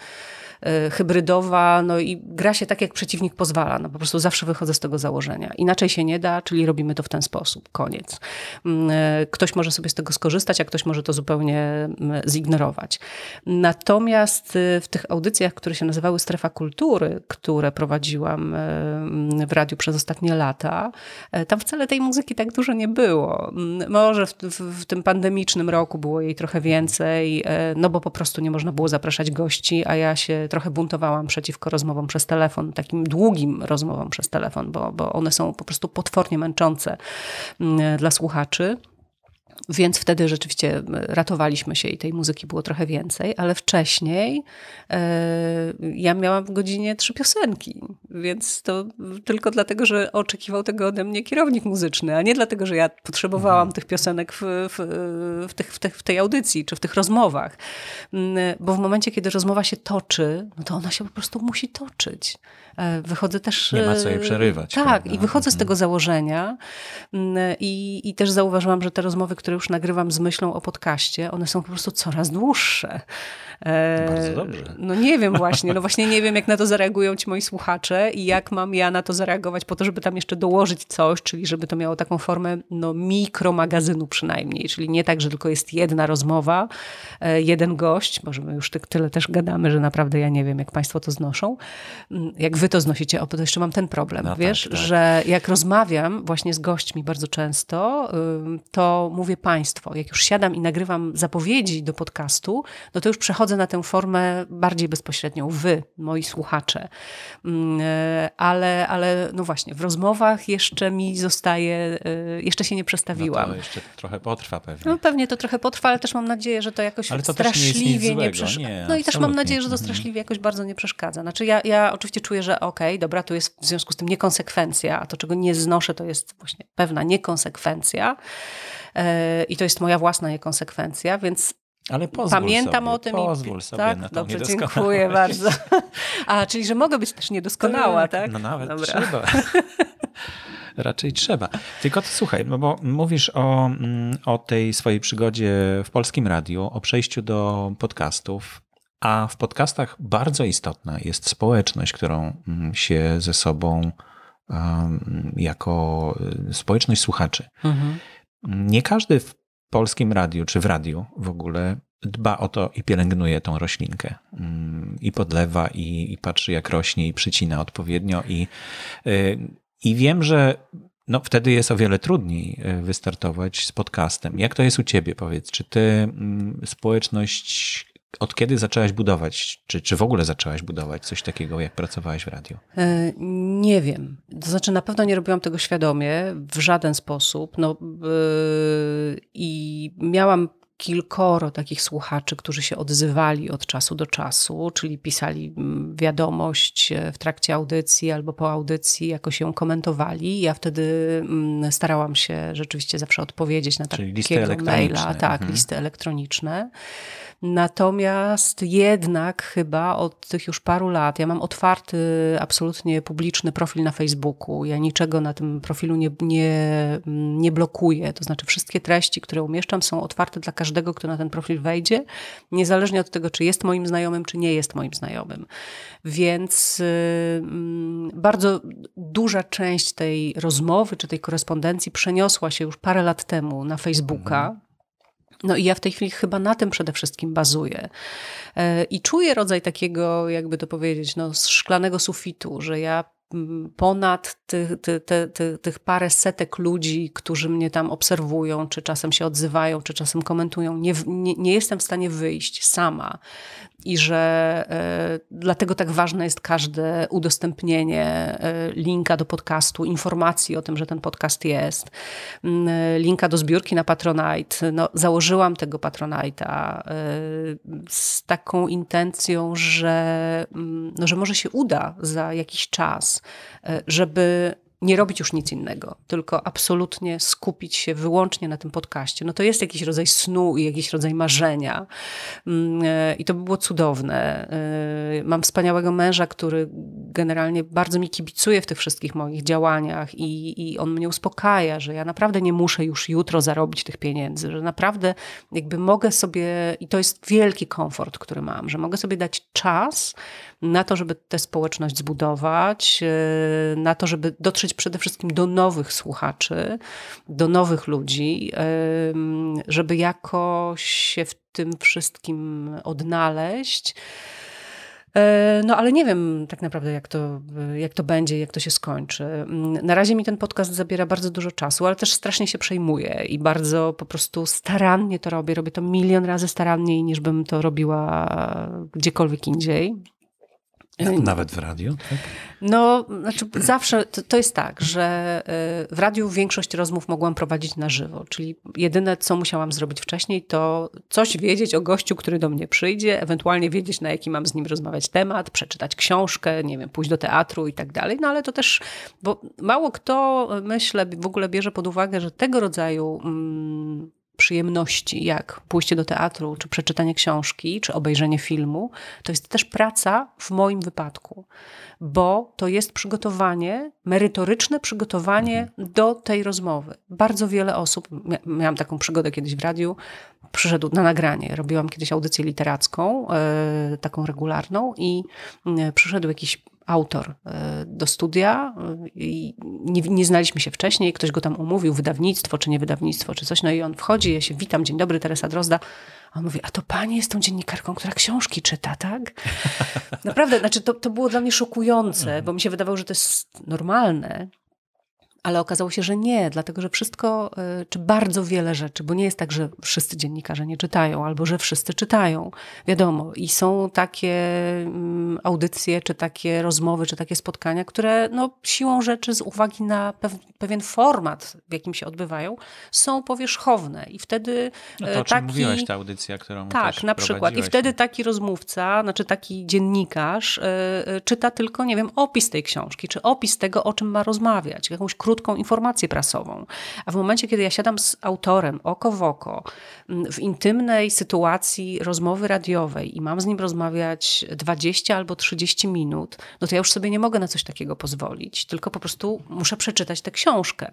E, hybrydowa, no i gra się tak, jak przeciwnik pozwala. No po prostu zawsze wychodzę z tego założenia. Inaczej się nie da, czyli robimy to w ten sposób. Koniec. Mm, e, ktoś może sobie z tego skorzystać, a ktoś może to zupełnie mm, zignorować. Natomiast e, w tych audycjach, które się nazywały Strefa Kultury, które prowadziłam mm, w radiu przez ostatnie lata, tam wcale tej muzyki tak dużo nie było. Może w, w, w tym pandemicznym roku było jej trochę więcej, no bo po prostu nie można było zapraszać gości, a ja się trochę buntowałam przeciwko rozmowom przez telefon, takim długim rozmowom przez telefon, bo, bo one są po prostu potwornie męczące mm, dla słuchaczy. Więc wtedy rzeczywiście ratowaliśmy się i tej muzyki było trochę więcej, ale wcześniej e, ja miałam w godzinie trzy piosenki, więc to tylko dlatego, że oczekiwał tego ode mnie kierownik muzyczny, a nie dlatego, że ja potrzebowałam mhm. tych piosenek w, w, w, tych, w, tych, w tej audycji czy w tych rozmowach. Mm, bo w momencie, kiedy rozmowa się toczy, no to ona się po prostu musi toczyć. E, wychodzę też. Nie ma co jej e, przerywać. Tak, prawda? i wychodzę z tego mhm. założenia. Mm, I, I też zauważyłam, że te rozmowy, które już nagrywam z myślą o podcaście, one są po prostu coraz dłuższe. E, Bardzo dobrze. No nie wiem właśnie, no właśnie nie wiem, jak na to zareagują ci moi słuchacze i jak mam ja na to zareagować po to, żeby tam jeszcze dołożyć coś, czyli żeby to miało taką formę no, mikromagazynu przynajmniej, czyli nie tak, że tylko jest jedna rozmowa, jeden gość, może my już tyle też gadamy, że naprawdę ja nie wiem, jak państwo to znoszą, mm, jak wy to znosicie, o, to jeszcze mam ten problem, no wiesz, tak, tak. że jak rozmawiam właśnie z gośćmi bardzo często, to mówię państwo. Jak już siadam i nagrywam zapowiedzi do podcastu, no to już przechodzę na tę formę bardziej bezpośrednią. Wy, moi słuchacze. E, ale, ale no właśnie, w rozmowach jeszcze mi zostaje, e, jeszcze się nie przestawiłam. No to jeszcze trochę potrwa pewnie. No pewnie to trochę potrwa, ale też mam nadzieję, że to jakoś to straszliwie nie, nie przeszkadza. No i też mam nadzieję, że to mhm. straszliwie jakoś bardzo nie przeszkadza. Znaczy ja, ja oczywiście czuję, że okej, okay, dobra, tu jest w związku z tym niekonsekwencja, a to, czego nie znoszę, to jest właśnie pewna niekonsekwencja i to jest moja własna niekonsekwencja, więc ale Pamiętam sobie, o tym pozwól i sobie tak? na Dobrze, dziękuję bardzo. A, czyli że mogę być też niedoskonała, tak? tak? No nawet Dobra. trzeba. [laughs] Raczej trzeba. Tylko to słuchaj, no bo mówisz o, mm, o tej swojej przygodzie w polskim radiu, o przejściu do podcastów. A w podcastach bardzo istotna jest społeczność, którą mm, się ze sobą um, jako y, społeczność słuchaczy. Mhm. Nie każdy w polskim radiu, czy w radiu w ogóle dba o to i pielęgnuje tą roślinkę. Mm, I podlewa, i, i patrzy jak rośnie, i przycina odpowiednio. I, y, i wiem, że no, wtedy jest o wiele trudniej y, wystartować z podcastem. Jak to jest u ciebie, powiedz? Czy ty mm, społeczność od kiedy zaczęłaś budować, czy, czy w ogóle zaczęłaś budować coś takiego, jak pracowałaś w radiu? E, nie wiem. To znaczy, na pewno nie robiłam tego świadomie, w żaden sposób. No, yy, I miałam kilkoro takich słuchaczy, którzy się odzywali od czasu do czasu, czyli pisali mm, wiadomość e, w trakcie audycji albo po audycji, jakoś ją komentowali. Ja wtedy mm, starałam się rzeczywiście zawsze odpowiedzieć na czyli takiego maila. Tak, mhm. listy elektroniczne. Natomiast jednak chyba od tych już paru lat ja mam otwarty, absolutnie publiczny profil na Facebooku. Ja niczego na tym profilu nie, nie, nie blokuję. To znaczy, wszystkie treści, które umieszczam, są otwarte dla każdego, kto na ten profil wejdzie, niezależnie od tego, czy jest moim znajomym, czy nie jest moim znajomym. Więc yy, bardzo duża część tej rozmowy czy tej korespondencji przeniosła się już parę lat temu na Facebooka. Mhm. No i ja w tej chwili chyba na tym przede wszystkim bazuję. E, I czuję rodzaj takiego, jakby to powiedzieć, no, szklanego sufitu, że ja ponad tych, ty, ty, ty, tych parę setek ludzi, którzy mnie tam obserwują, czy czasem się odzywają, czy czasem komentują, nie, nie, nie jestem w stanie wyjść sama. I że e, dlatego tak ważne jest każde udostępnienie e, linka do podcastu, informacji o tym, że ten podcast jest, linka do zbiórki na Patronite. No, założyłam tego Patronite'a e, z taką intencją, że, no, że może się uda za jakiś czas E, żeby nie robić już nic innego, tylko absolutnie skupić się wyłącznie na tym podcaście. No to jest jakiś rodzaj snu i jakiś rodzaj marzenia. Mm, e, I to by było cudowne. E, mam wspaniałego męża, który generalnie bardzo mi kibicuje w tych wszystkich moich działaniach i, i on mnie uspokaja, że ja naprawdę nie muszę już jutro zarobić tych pieniędzy, że naprawdę jakby mogę sobie, i to jest wielki komfort, który mam, że mogę sobie dać czas na to, żeby tę społeczność zbudować, e, na to, żeby dotrzeć przede wszystkim do nowych słuchaczy, do nowych ludzi, żeby jakoś się w tym wszystkim odnaleźć. E, no, ale nie wiem tak naprawdę, jak to, jak to będzie, jak to się skończy. Na razie mi ten podcast zabiera bardzo dużo czasu, ale też strasznie się przejmuję i bardzo po prostu starannie to robię. Robię to milion razy staranniej, niż bym to robiła gdziekolwiek indziej. Nawet w radiu, tak? No, znaczy zawsze to, to, jest tak, że y, w radiu większość rozmów mogłam prowadzić na żywo, czyli jedyne, co musiałam zrobić wcześniej, to coś wiedzieć o gościu, który do mnie przyjdzie, ewentualnie wiedzieć, na jaki mam z nim rozmawiać temat, przeczytać książkę, nie wiem, pójść do teatru i tak dalej. No ale to też, bo mało kto, myślę, w ogóle bierze pod uwagę, że tego rodzaju. Mm, przyjemności, jak pójście do teatru, czy przeczytanie książki, czy obejrzenie filmu, to jest też praca w moim wypadku, bo to jest przygotowanie, merytoryczne przygotowanie mhm. do tej rozmowy. Bardzo wiele osób, miałam taką przygodę kiedyś w radiu, przyszedł na nagranie. Robiłam kiedyś audycję literacką, e, taką regularną, i e, przyszedł jakiś autor e, do studia i nie, nie, znaliśmy się wcześniej, ktoś go tam umówił, wydawnictwo, czy nie wydawnictwo, czy coś, no i on wchodzi, ja się witam, dzień dobry, Teresa Drozda. A on mówi, a to pani jest tą dziennikarką, która książki czyta, tak? [laughs] Naprawdę, znaczy to, to było dla mnie szokujące, bo mi się wydawało, że to jest normalne, ale okazało się, że nie, dlatego że wszystko, y, czy bardzo wiele rzeczy, bo nie jest tak, że wszyscy dziennikarze nie czytają, albo że wszyscy czytają. Wiadomo, i są takie mm, audycje, czy takie rozmowy, czy takie spotkania, które no, siłą rzeczy, z uwagi na pewien format, w jakim się odbywają, są powierzchowne. I wtedy no to, o czym taki... mówiłaś, ta audycja, którą Tak, na przykład. I wtedy taki rozmówca, znaczy taki dziennikarz yy, czyta tylko, nie wiem, opis tej książki, czy opis tego, o czym ma rozmawiać, jakąś krótką informację prasową. A w momencie, kiedy ja siadam z autorem oko w oko, w intymnej sytuacji rozmowy radiowej i mam z nim rozmawiać 20 albo 30 minut, no to ja już sobie nie mogę na coś takiego pozwolić, tylko po prostu muszę przeczytać tę książkę.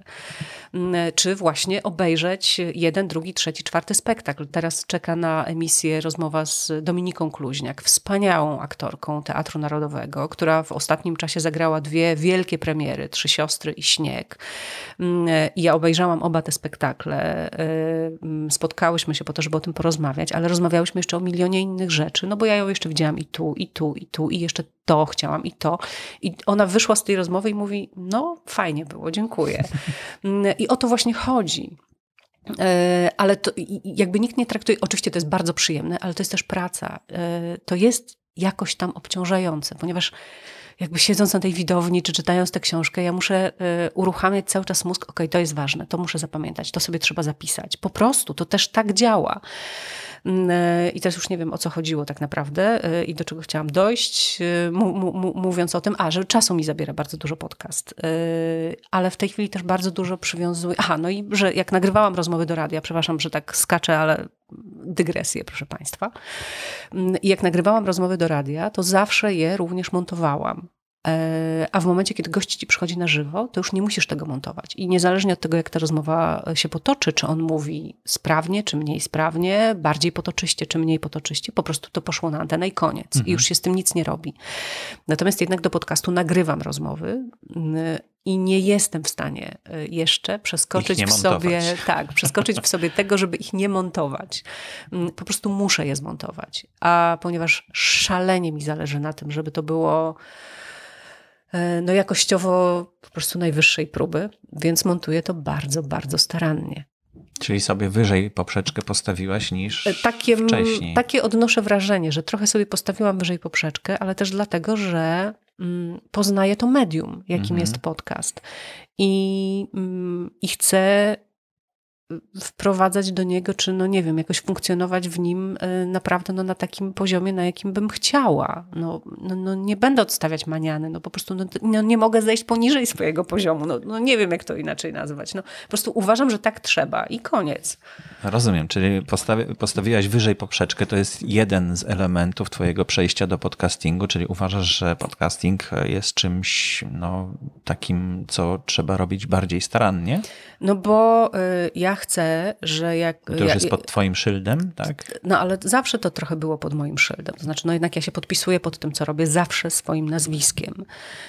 Czy właśnie obejrzeć jeden, drugi, trzeci, czwarty spektakl. Teraz czeka na emisję rozmowa z Dominiką Kluźniak, wspaniałą aktorką Teatru Narodowego, która w ostatnim czasie zagrała dwie wielkie premiery, Trzy siostry i Śnieg. Mm, I ja obejrzałam oba te spektakle. Y, mm, spotkałyśmy się po to, żeby o tym porozmawiać, ale rozmawiałyśmy jeszcze o milionie innych rzeczy, no bo ja ją jeszcze widziałam i tu, i tu, i tu, i jeszcze to chciałam, i to. I ona wyszła z tej rozmowy i mówi: No, fajnie było, dziękuję. [laughs] Mm, I o to właśnie chodzi. Y, ale to jakby nikt nie traktuje, oczywiście to jest bardzo przyjemne, ale to jest też praca. Y, to jest jakoś tam obciążające, ponieważ jakby siedząc na tej widowni, czy czytając tę książkę, ja muszę y, uruchamiać cały czas mózg, ok, to jest ważne, to muszę zapamiętać, to sobie trzeba zapisać. Po prostu, to też tak działa. Mm, y, I teraz już nie wiem, o co chodziło tak naprawdę y, i do czego chciałam dojść, mówiąc o tym, a, że czasu mi zabiera bardzo dużo podcast, ale w tej chwili też bardzo dużo przywiązuję, aha, no i że jak nagrywałam rozmowy do radia, przepraszam, że tak skaczę, ale dygresję, proszę Państwa. Mm, I jak nagrywałam rozmowy do radia, to zawsze je również montowałam. E, a w momencie, kiedy gość ci przychodzi na żywo, to już nie musisz tego montować. I niezależnie od tego, jak ta rozmowa się potoczy, czy on mówi sprawnie, czy mniej sprawnie, bardziej potoczyście, czy mniej potoczyście, po prostu to poszło na antenę i koniec. Mhm. I już się z tym nic nie robi. Natomiast jednak do podcastu nagrywam rozmowy i nie jestem w stanie y, jeszcze przeskoczyć w sobie, [laughs] tak, przeskoczyć w sobie tego, żeby ich nie montować. Mm, po prostu muszę je zmontować. A ponieważ szalenie mi zależy na tym, żeby to było e, no jakościowo po prostu najwyższej próby, więc montuję to bardzo, bardzo starannie. Czyli sobie wyżej poprzeczkę postawiłaś niż e, takie, wcześniej. Takie odnoszę wrażenie, że trochę sobie postawiłam wyżej poprzeczkę, ale też dlatego, że Mm, poznaje to medium, jakim mhm. jest podcast. I, mm, I chcę wprowadzać do niego, czy no nie wiem, jakoś funkcjonować w nim y, naprawdę no, na takim poziomie, na jakim bym chciała. No, no, no nie będę odstawiać maniany, no po prostu no, no, nie mogę zejść poniżej swojego poziomu. No, no nie wiem, jak to inaczej nazwać. No, po prostu uważam, że tak trzeba i koniec. Rozumiem, czyli postawi, postawiłaś wyżej poprzeczkę, to jest jeden z elementów twojego przejścia do podcastingu, czyli uważasz, że podcasting jest czymś no, takim, co trzeba robić bardziej starannie? No bo y, ja chcę, że jak... To już ja, jest pod twoim szyldem, tak? No ale zawsze to trochę było pod moim szyldem. To znaczy, no jednak ja się podpisuję pod tym, co robię, zawsze swoim nazwiskiem.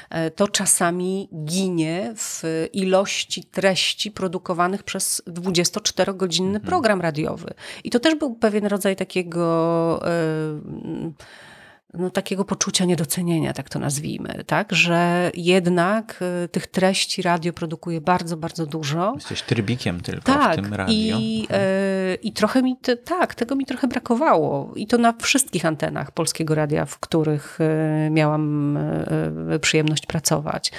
E, to czasami ginie w ilości treści produkowanych przez 24-godzinny mhm. program radiowy. I to też był pewien rodzaj takiego... Yy, no, takiego poczucia niedocenienia, tak to nazwijmy, tak? Że jednak y, tych treści radio produkuje bardzo, bardzo dużo. Jesteś trybikiem tylko tak, w tym radio. I, y, i trochę mi, te, tak, tego mi trochę brakowało. I to na wszystkich antenach Polskiego Radia, w których y, miałam y, przyjemność pracować.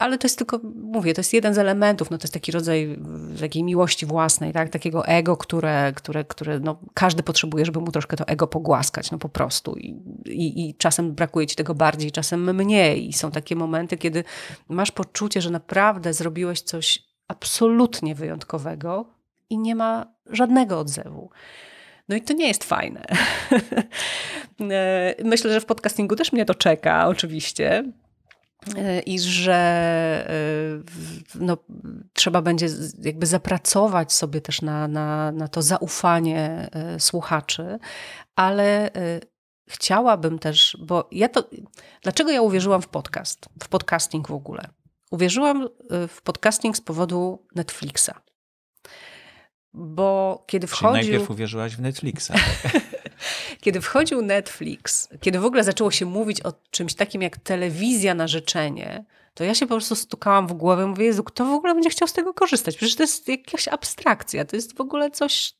Ale to jest tylko, mówię, to jest jeden z elementów, no to jest taki rodzaj takiej miłości własnej, tak? takiego ego, które, które, które no, każdy potrzebuje, żeby mu troszkę to ego pogłaskać, no po prostu. I, i, I czasem brakuje ci tego bardziej, czasem mniej. I są takie momenty, kiedy masz poczucie, że naprawdę zrobiłeś coś absolutnie wyjątkowego i nie ma żadnego odzewu. No i to nie jest fajne. [laughs] Myślę, że w podcastingu też mnie to czeka, oczywiście i że e, no, trzeba będzie jakby zapracować sobie też na, na, na to zaufanie e, słuchaczy, ale e, chciałabym też, bo ja to. Dlaczego ja uwierzyłam w podcast, w podcasting w ogóle? Uwierzyłam w podcasting z powodu Netflixa. Bo kiedy wchodził. Czyli najpierw uwierzyłaś w Netflixa. [laughs] Kiedy wchodził Netflix, kiedy w ogóle zaczęło się mówić o czymś takim jak telewizja na życzenie, to ja się po prostu stukałam w głowę mówię, Jezu, kto w ogóle będzie chciał z tego korzystać? Przecież to jest jakaś abstrakcja, to jest w ogóle coś,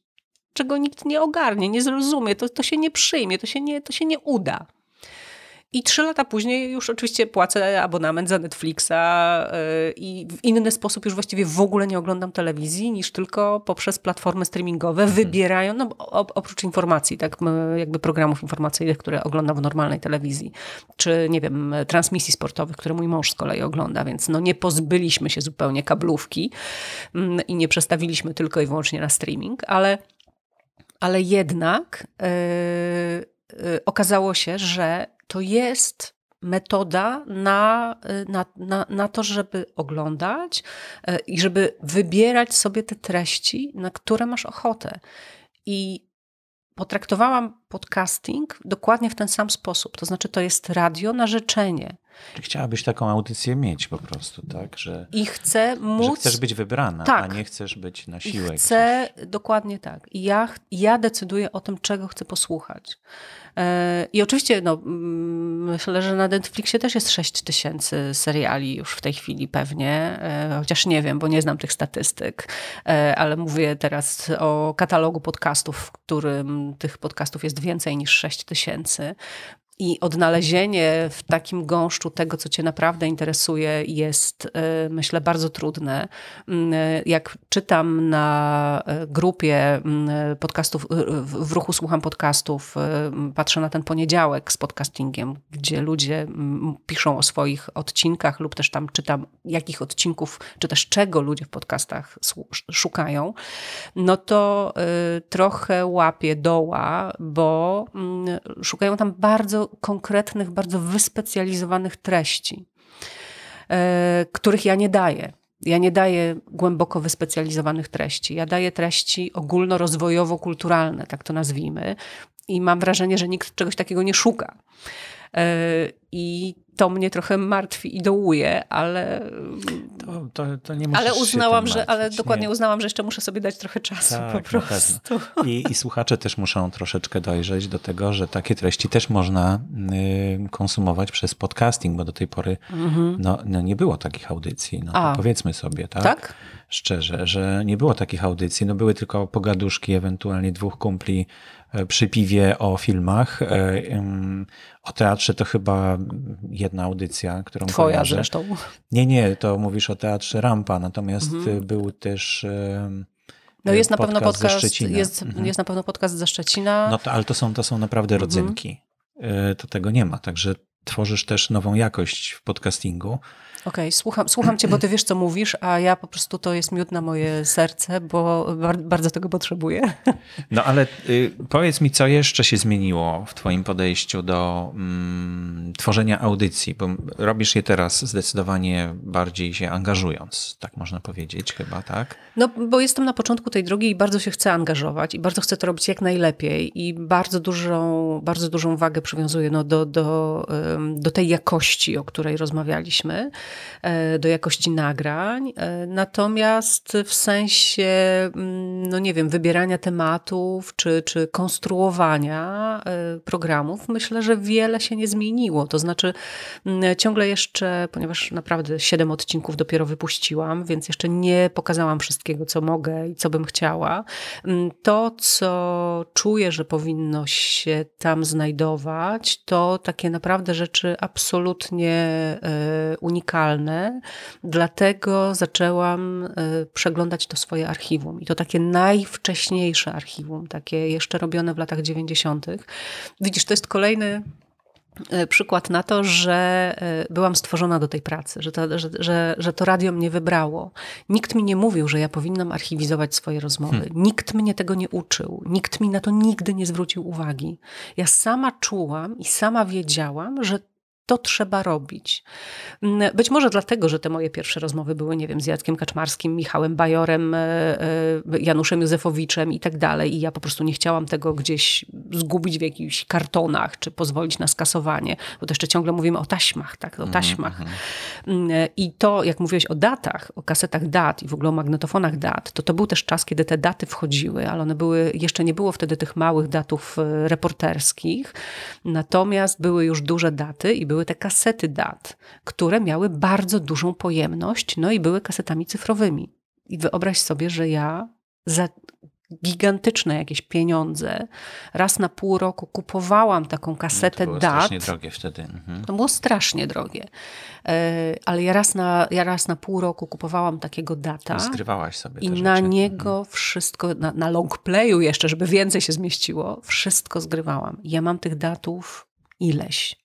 czego nikt nie ogarnie, nie zrozumie, to, to się nie przyjmie, to się nie, to się nie uda. I trzy lata później już oczywiście płacę abonament za Netflixa yy, i w inny sposób już właściwie w ogóle nie oglądam telewizji niż tylko poprzez platformy streamingowe, mhm. wybierają, no oprócz informacji, tak, jakby programów informacyjnych, które oglądam w normalnej telewizji, czy nie wiem, transmisji sportowych, które mój mąż z kolei ogląda, więc no nie pozbyliśmy się zupełnie kablówki mm, i nie przestawiliśmy tylko i wyłącznie na streaming, ale, ale jednak yy, okazało się, że to jest metoda na, na, na, na to, żeby oglądać e, i żeby wybierać sobie te treści, na które masz ochotę. I potraktowałam podcasting dokładnie w ten sam sposób. To znaczy, to jest radio na życzenie. Czy chciałabyś taką audycję mieć po prostu, tak? Że, I chcę móc... Że chcesz być wybrana, tak. a nie chcesz być na siłę. I chcę, gdzieś. dokładnie tak. I ja, ja decyduję o tym, czego chcę posłuchać. E, I oczywiście no, myślę, że na Netflixie też jest 6 tysięcy seriali już w tej chwili pewnie, e, chociaż nie wiem, bo nie znam tych statystyk, e, ale mówię teraz o katalogu podcastów, w którym tych podcastów jest więcej niż 6 tysięcy. I odnalezienie w takim gąszczu tego, co cię naprawdę interesuje, jest, e, myślę, bardzo trudne. Mm, e, jak czytam na e, grupie mm, podcastów, w ruchu słucham podcastów, patrzę na ten poniedziałek z podcastingiem, gdzie ludzie mm, piszą o swoich odcinkach, lub też tam czytam, jakich odcinków, czy też czego ludzie w podcastach szukają, no to trochę łapię doła, bo szukają tam bardzo konkretnych, bardzo wyspecjalizowanych treści, e, których ja nie daję. Ja nie daję głęboko wyspecjalizowanych treści. Ja daję treści ogólnorozwojowo-kulturalne, tak to nazwijmy. I mam wrażenie, że nikt czegoś takiego nie szuka. E, I to mnie trochę martwi i dołuje, ale. To, to, to nie Ale uznałam, że, ale dokładnie nie. uznałam, że jeszcze muszę sobie dać trochę czasu tak, po prostu. I, I, słuchacze też muszą troszeczkę dojrzeć do tego, że takie treści też można y, konsumować przez podcasting, bo do tej pory mhm. no, no, nie było takich audycji. No, powiedzmy sobie, tak? Tak? Szczerze, że nie było takich audycji. No, były tylko pogaduszki, ewentualnie dwóch kumpli przy piwie o filmach. E, o teatrze to chyba jedna audycja, którą Twoja kojarzę. zresztą. Nie, nie, to mówisz o teatrze Rampa, natomiast mhm. był też no jest na pewno podcast, jest, mhm. jest na pewno podcast ze Szczecina. No to, ale to są, to są naprawdę mhm. rodzynki. Mhm. To tego nie ma, także tworzysz też nową jakość w podcastingu. Okej, okay, słucham, słucham cię, bo ty wiesz, co mówisz, a ja po prostu to jest miód na moje serce, bo bardzo tego potrzebuję. No ale y, powiedz mi, co jeszcze się zmieniło w twoim podejściu do mm, tworzenia audycji, bo robisz je teraz zdecydowanie bardziej się angażując, tak można powiedzieć chyba, tak? No, bo jestem na początku tej drogi i bardzo się chcę angażować i bardzo chcę to robić jak najlepiej i bardzo dużą, bardzo dużą wagę przywiązuję no, do, do, do tej jakości, o której rozmawialiśmy. Do jakości nagrań. Natomiast w sensie, mm, no nie wiem, wybierania tematów czy, czy konstruowania programów, myślę, że wiele się nie zmieniło. To znaczy, mm, ciągle jeszcze, ponieważ naprawdę siedem odcinków dopiero wypuściłam, więc jeszcze nie pokazałam wszystkiego, co mogę i co bym chciała. Mm, to, co czuję, że powinno się tam znajdować, to takie naprawdę rzeczy absolutnie e, unikalne. Dlatego zaczęłam e, przeglądać to swoje archiwum. I to takie najwcześniejsze archiwum, takie jeszcze robione w latach 90. Widzisz, to jest kolejny E, przykład na to, że e, byłam stworzona do tej pracy, że to, że, że, że to radio mnie wybrało. Nikt mi nie mówił, że ja powinnam archiwizować swoje rozmowy. Hmm. Nikt mnie tego nie uczył. Nikt mi na to nigdy nie zwrócił uwagi. Ja sama czułam i sama wiedziałam, że to trzeba robić. Mm, być może dlatego, że te moje pierwsze rozmowy były, nie wiem, z Jackiem Kaczmarskim, Michałem Bajorem, e, e, Januszem Józefowiczem i tak dalej. I ja po prostu nie chciałam tego gdzieś zgubić w jakichś kartonach, czy pozwolić na skasowanie, bo to jeszcze ciągle mówimy o taśmach, tak, o mhm, taśmach. Mm -hmm. I to, jak mówiłeś o datach, o kasetach dat i w ogóle o magnetofonach dat, to to był też czas, kiedy te daty wchodziły, ale one były, jeszcze nie było wtedy tych małych datów e, reporterskich, natomiast były już duże daty i były były te kasety dat, które miały bardzo dużą pojemność, no i były kasetami cyfrowymi. I wyobraź sobie, że ja za gigantyczne jakieś pieniądze. Raz na pół roku kupowałam taką kasetę no to było dat. strasznie drogie wtedy. Mhm. To było strasznie drogie. E, ale ja raz, na, ja raz na pół roku kupowałam takiego data. I zgrywałaś sobie I na rzeczy. niego mhm. wszystko, na, na long playu jeszcze, żeby więcej się zmieściło, wszystko zgrywałam. Ja mam tych datów ileś.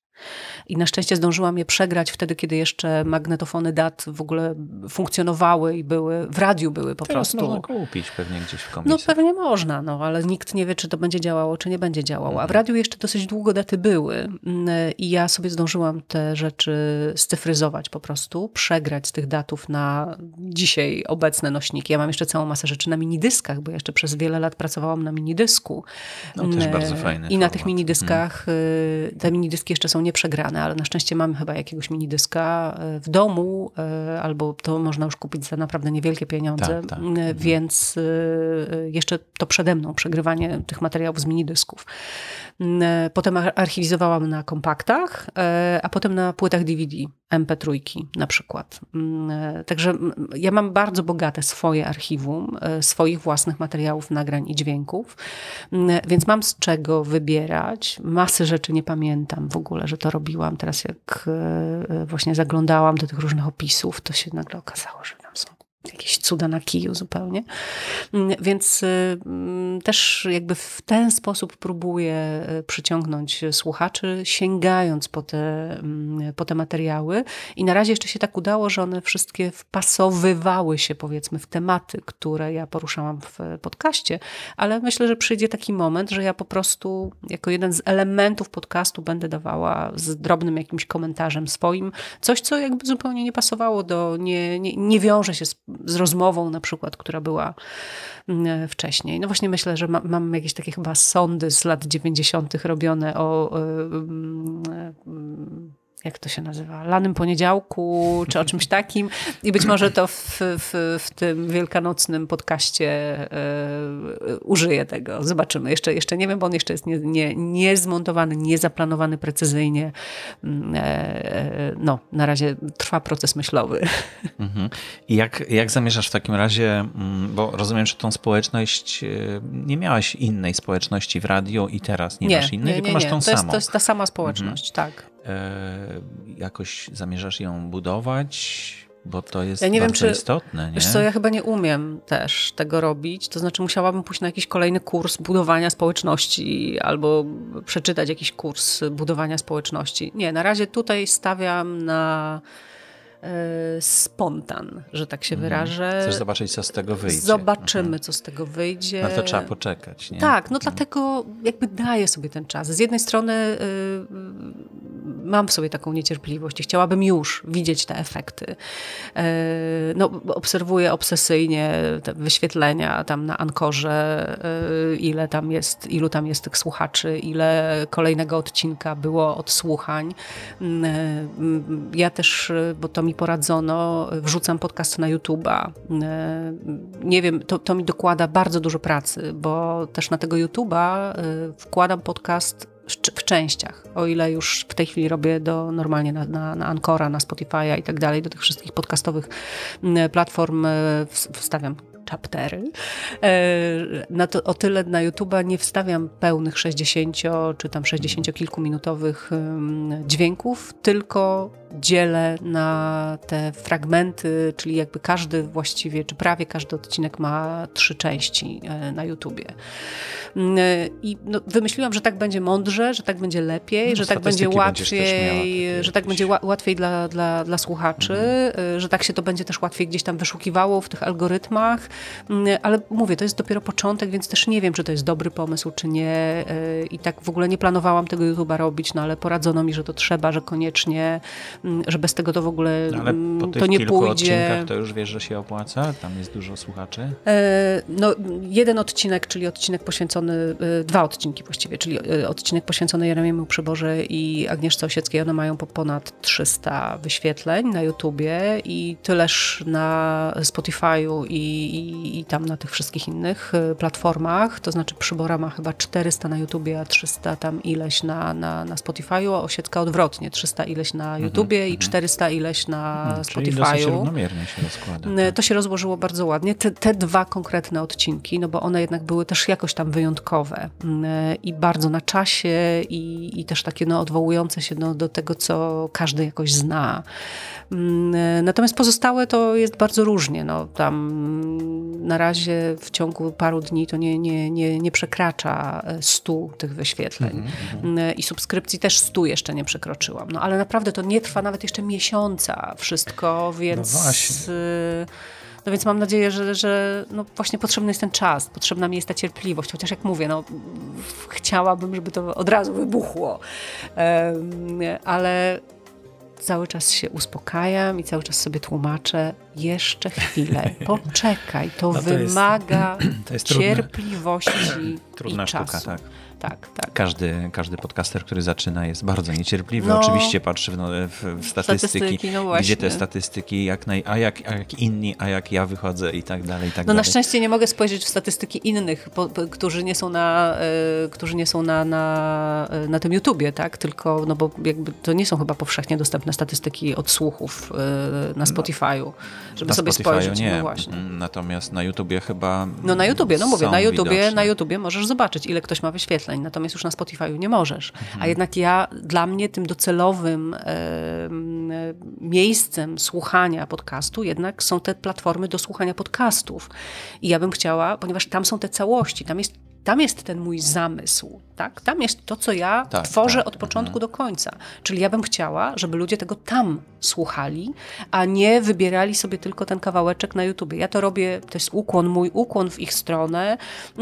I na szczęście zdążyłam je przegrać wtedy, kiedy jeszcze magnetofony dat w ogóle funkcjonowały i były, w radiu były po Teraz prostu. można kupić pewnie gdzieś w komisji. No pewnie można, no, ale nikt nie wie, czy to będzie działało, czy nie będzie działało. A w mhm. radiu jeszcze dosyć długo daty były mm, i ja sobie zdążyłam te rzeczy scyfryzować po prostu, przegrać z tych datów na dzisiaj obecne nośniki. Ja mam jeszcze całą masę rzeczy na minidyskach, bo jeszcze przez wiele lat pracowałam na minidysku. No też mm, bardzo fajne. I na tych minidyskach, hmm. te minidyski jeszcze są nieprzegrane, ale na szczęście mamy chyba jakiegoś minidyska e, w domu, e, albo to można już kupić za naprawdę niewielkie pieniądze, tak, tak. Mhm. więc e, jeszcze to przede mną, przegrywanie tych materiałów z minidysków. Potem archiwizowałam na kompaktach, a potem na płytach DVD, MP3 na przykład. Także ja mam bardzo bogate swoje archiwum, swoich własnych materiałów, nagrań i dźwięków, więc mam z czego wybierać. Masy rzeczy nie pamiętam w ogóle, że to robiłam. Teraz jak e, właśnie zaglądałam do tych różnych opisów, to się nagle okazało, że jakieś cuda na kiju zupełnie. Mm, więc y, mm, też jakby w ten sposób próbuję y, przyciągnąć słuchaczy, sięgając po te, mm, po te materiały. I na razie jeszcze się tak udało, że one wszystkie wpasowywały się powiedzmy w tematy, które ja poruszałam w podcaście, ale myślę, że przyjdzie taki moment, że ja po prostu jako jeden z elementów podcastu będę dawała z drobnym jakimś komentarzem swoim coś, co jakby zupełnie nie pasowało do, nie, nie, nie wiąże się z z rozmową na przykład, która była mm, wcześniej. No właśnie myślę, że ma, mam jakieś takie chyba sądy z lat 90. robione o, o, o jak to się nazywa, lanym poniedziałku, czy o czymś takim. I być może to w, w, w tym wielkanocnym podcaście e, użyję tego. Zobaczymy. Jeszcze, jeszcze nie wiem, bo on jeszcze jest nie, nie, nie zmontowany, nie zaplanowany precyzyjnie. Mm, e, e, no, na razie trwa proces myślowy. Mhm. I jak, jak zamierzasz w takim razie, mm, bo rozumiem, że tą społeczność, nie miałaś innej społeczności w radiu i teraz nie, nie masz innej, nie, tylko nie, masz tą to samą. Jest, to jest ta sama społeczność, mhm. tak. E, jakoś zamierzasz ją budować? Bo to jest ja nie bardzo wiem, czy, istotne. Nie? Wiesz co, ja chyba nie umiem też tego robić. To znaczy musiałabym pójść na jakiś kolejny kurs budowania społeczności albo przeczytać jakiś kurs budowania społeczności. Nie, na razie tutaj stawiam na spontan, że tak się mhm. wyrażę. Chcesz zobaczyć, co z tego wyjdzie. Zobaczymy, mhm. co z tego wyjdzie. Na to trzeba poczekać, nie? Tak, no mhm. dlatego jakby daję sobie ten czas. Z jednej strony y, mam w sobie taką niecierpliwość i chciałabym już widzieć te efekty. No, obserwuję obsesyjnie te wyświetlenia tam na Ankorze, ile tam jest, ilu tam jest tych słuchaczy, ile kolejnego odcinka było odsłuchań. Ja też, bo to mi poradzono, wrzucam podcast na YouTube'a. Nie wiem, to, to mi dokłada bardzo dużo pracy, bo też na tego YouTube'a wkładam podcast w częściach, o ile już w tej chwili robię do normalnie na, na, na Ancora, na Spotify'a i tak dalej, do tych wszystkich podcastowych platform wstawiam chaptery. E, na to, o tyle na YouTube'a nie wstawiam pełnych 60 czy tam 60 kilkuminutowych dźwięków, tylko dzielę na te fragmenty, czyli jakby każdy właściwie, czy prawie każdy odcinek ma trzy części e, na YouTubie. Mm, e, I no, wymyśliłam, że tak będzie mądrze, że tak będzie lepiej, no, że tak będzie łatwiej, że tak będzie łatwiej dla, dla, dla słuchaczy, mhm. że tak się to będzie też łatwiej gdzieś tam wyszukiwało w tych algorytmach, Mm, ale mówię, to jest dopiero początek, więc też nie wiem, czy to jest dobry pomysł, czy nie. I tak w ogóle nie planowałam tego YouTube'a robić, no ale poradzono mi, że to trzeba, że koniecznie, że bez tego to w ogóle no, ale mm, po tych to nie kilku pójdzie. odcinkach to już wiesz, że się opłaca? Tam jest dużo słuchaczy? E, no, jeden odcinek, czyli odcinek poświęcony, y, dwa odcinki właściwie, czyli y, odcinek poświęcony Jeremiemu Przyborze i Agnieszce Osieckiej, one mają po ponad 300 wyświetleń na YouTubie i tyleż na Spotify'u i, i, i tam na tych wszystkich innych platformach, to znaczy Przybora ma chyba 400 na YouTubie, a 300 tam ileś na, na, na Spotify'u, a Osiecka odwrotnie, 300 ileś na mhm, YouTubie mm i 400 mhm. ileś na mm, Spotify'u. Czyli równomiernie się rozkłada. Y, tak? To się rozłożyło bardzo ładnie. Te, te dwa konkretne odcinki, no bo one jednak były też jakoś tam wyjątkowe y, i bardzo na czasie i, i też takie no, odwołujące się no, do tego, co każdy jakoś zna. Mm, natomiast pozostałe to jest bardzo różnie. No, tam na razie w ciągu paru dni to nie, nie, nie, nie przekracza stu tych wyświetleń. Mm -hmm. I subskrypcji też stu jeszcze nie przekroczyłam. No ale naprawdę to nie trwa nawet jeszcze miesiąca wszystko, więc... No właśnie. No więc mam nadzieję, że, że no właśnie potrzebny jest ten czas, potrzebna mi jest ta cierpliwość, chociaż jak mówię, no, chciałabym, żeby to od razu wybuchło. Um, ale cały czas się uspokajam i cały czas sobie tłumaczę, jeszcze chwilę, [laughs] poczekaj, to, no to wymaga jest, [clears throat] to jest cierpliwości [clears throat] trudna i sztuka, czasu. Tak tak, tak. Każdy, każdy podcaster, który zaczyna jest bardzo niecierpliwy. No, Oczywiście patrzy w, no, w, w statystyki, statystyki no gdzie te statystyki, jak naj, a, jak, a jak inni, a jak ja wychodzę i tak dalej, i tak No dalej. na szczęście nie mogę spojrzeć w statystyki innych, po, po, którzy nie są na, y, którzy nie są na, na, e, na tym YouTubie, tak? Tylko, no bo jakby to nie są chyba powszechnie dostępne statystyki odsłuchów y, na no, Spotify'u, żeby na sobie Spotify spojrzeć. Nie. No właśnie. Natomiast na YouTubie chyba No na YouTubie, no mówię, na YouTubie, na YouTubie możesz zobaczyć, ile ktoś ma wyświetleń natomiast już na Spotify'u nie możesz. Mhm. A jednak ja, dla mnie tym docelowym e, miejscem słuchania podcastu jednak są te platformy do słuchania podcastów. I ja bym chciała, ponieważ tam są te całości, tam jest tam jest ten mój zamysł, tak? Tam jest to, co ja tak, tworzę tak. od początku mhm. do końca. Czyli ja bym chciała, żeby ludzie tego tam słuchali, a nie wybierali sobie tylko ten kawałeczek na YouTubie. Ja to robię, to jest ukłon, mój ukłon w ich stronę.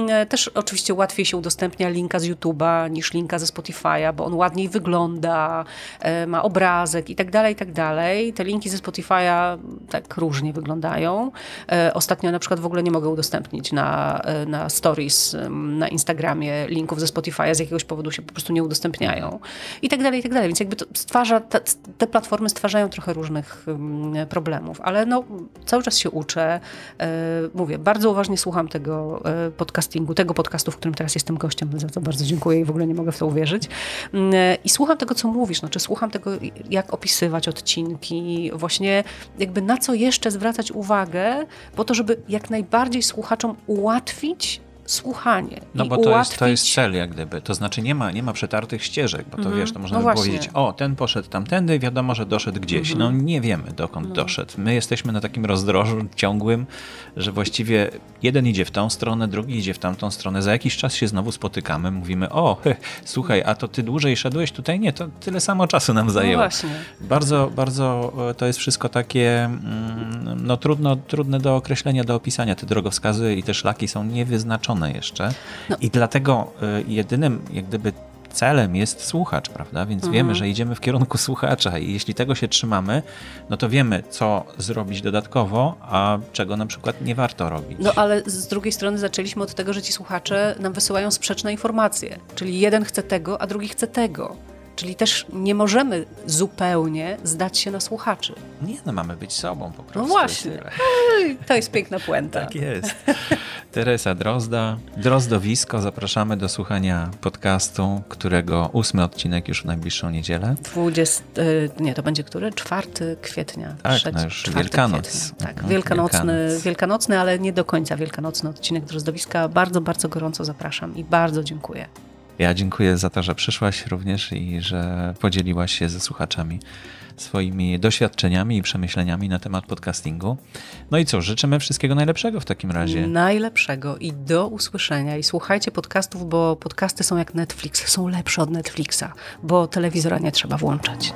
E, też oczywiście łatwiej się udostępnia linka z YouTube'a niż linka ze Spotify'a, bo on ładniej wygląda, e, ma obrazek i tak dalej, i tak dalej. Te linki ze Spotify'a tak różnie wyglądają. E, ostatnio na przykład w ogóle nie mogę udostępnić na, na stories na Instagramie linków ze Spotify'a z jakiegoś powodu się po prostu nie udostępniają i tak dalej, i tak dalej. Więc jakby to stwarza, te, te platformy stwarzają trochę różnych mm, problemów, ale no cały czas się uczę. E, mówię, bardzo uważnie słucham tego e, podcastingu, tego podcastu, w którym teraz jestem gościem, za co bardzo dziękuję i w ogóle nie mogę w to uwierzyć. Mm, e, I słucham tego, co mówisz, znaczy słucham tego, jak opisywać odcinki, właśnie jakby na co jeszcze zwracać uwagę, po to, żeby jak najbardziej słuchaczom ułatwić słuchanie. No bo ułatwić... to jest, to jest cel jak gdyby. To znaczy nie ma, nie ma przetartych ścieżek, bo to mm -hmm. wiesz, to można no by powiedzieć, o ten poszedł tamtędy, wiadomo, że doszedł gdzieś. Mm -hmm. No nie wiemy dokąd no. doszedł. My jesteśmy na takim rozdrożu ciągłym, że właściwie jeden idzie w tą stronę, drugi idzie w tamtą stronę. Za jakiś czas się znowu spotykamy, mówimy, o he, słuchaj, a to ty dłużej szedłeś tutaj? Nie, to tyle samo czasu nam no zajęło. No właśnie. Bardzo, bardzo e, to jest wszystko takie mm, no trudno, trudne do określenia, do opisania. Te drogowskazy i te szlaki są niewyznaczone jeszcze. No. I dlatego y, jedynym jak gdyby celem jest słuchacz, prawda? Więc Mhm. wiemy, że idziemy w kierunku słuchacza i jeśli tego się trzymamy, no to wiemy, co zrobić dodatkowo, a czego na przykład nie warto robić. No ale z drugiej strony zaczęliśmy od tego, że ci słuchacze nam wysyłają sprzeczne informacje. Czyli jeden chce tego, a drugi chce tego. Czyli też nie możemy zupełnie zdać się na słuchaczy. Nie, no mamy być sobą po prostu. No właśnie. To jest piękna puenta. Tak jest. Teresa Drozda, Drozdowisko. Zapraszamy do słuchania podcastu, którego ósmy odcinek już w najbliższą niedzielę. 20, y, nie, to będzie który? 4 kwietnia. Tak, Trzeci- no już 4 Wielkanoc. Kwietnia. Tak, Mhm, wielkanocny, Wielkanoc. wielkanocny, ale nie do końca wielkanocny odcinek Drozdowiska. Bardzo, bardzo gorąco zapraszam i bardzo dziękuję. Ja dziękuję za to, że przyszłaś również i że podzieliłaś się ze słuchaczami swoimi doświadczeniami i przemyśleniami na temat podcastingu. No i co, życzymy wszystkiego najlepszego w takim razie. Najlepszego i do usłyszenia. I słuchajcie podcastów, bo podcasty są jak Netflix, są lepsze od Netflixa, bo telewizora nie trzeba włączać.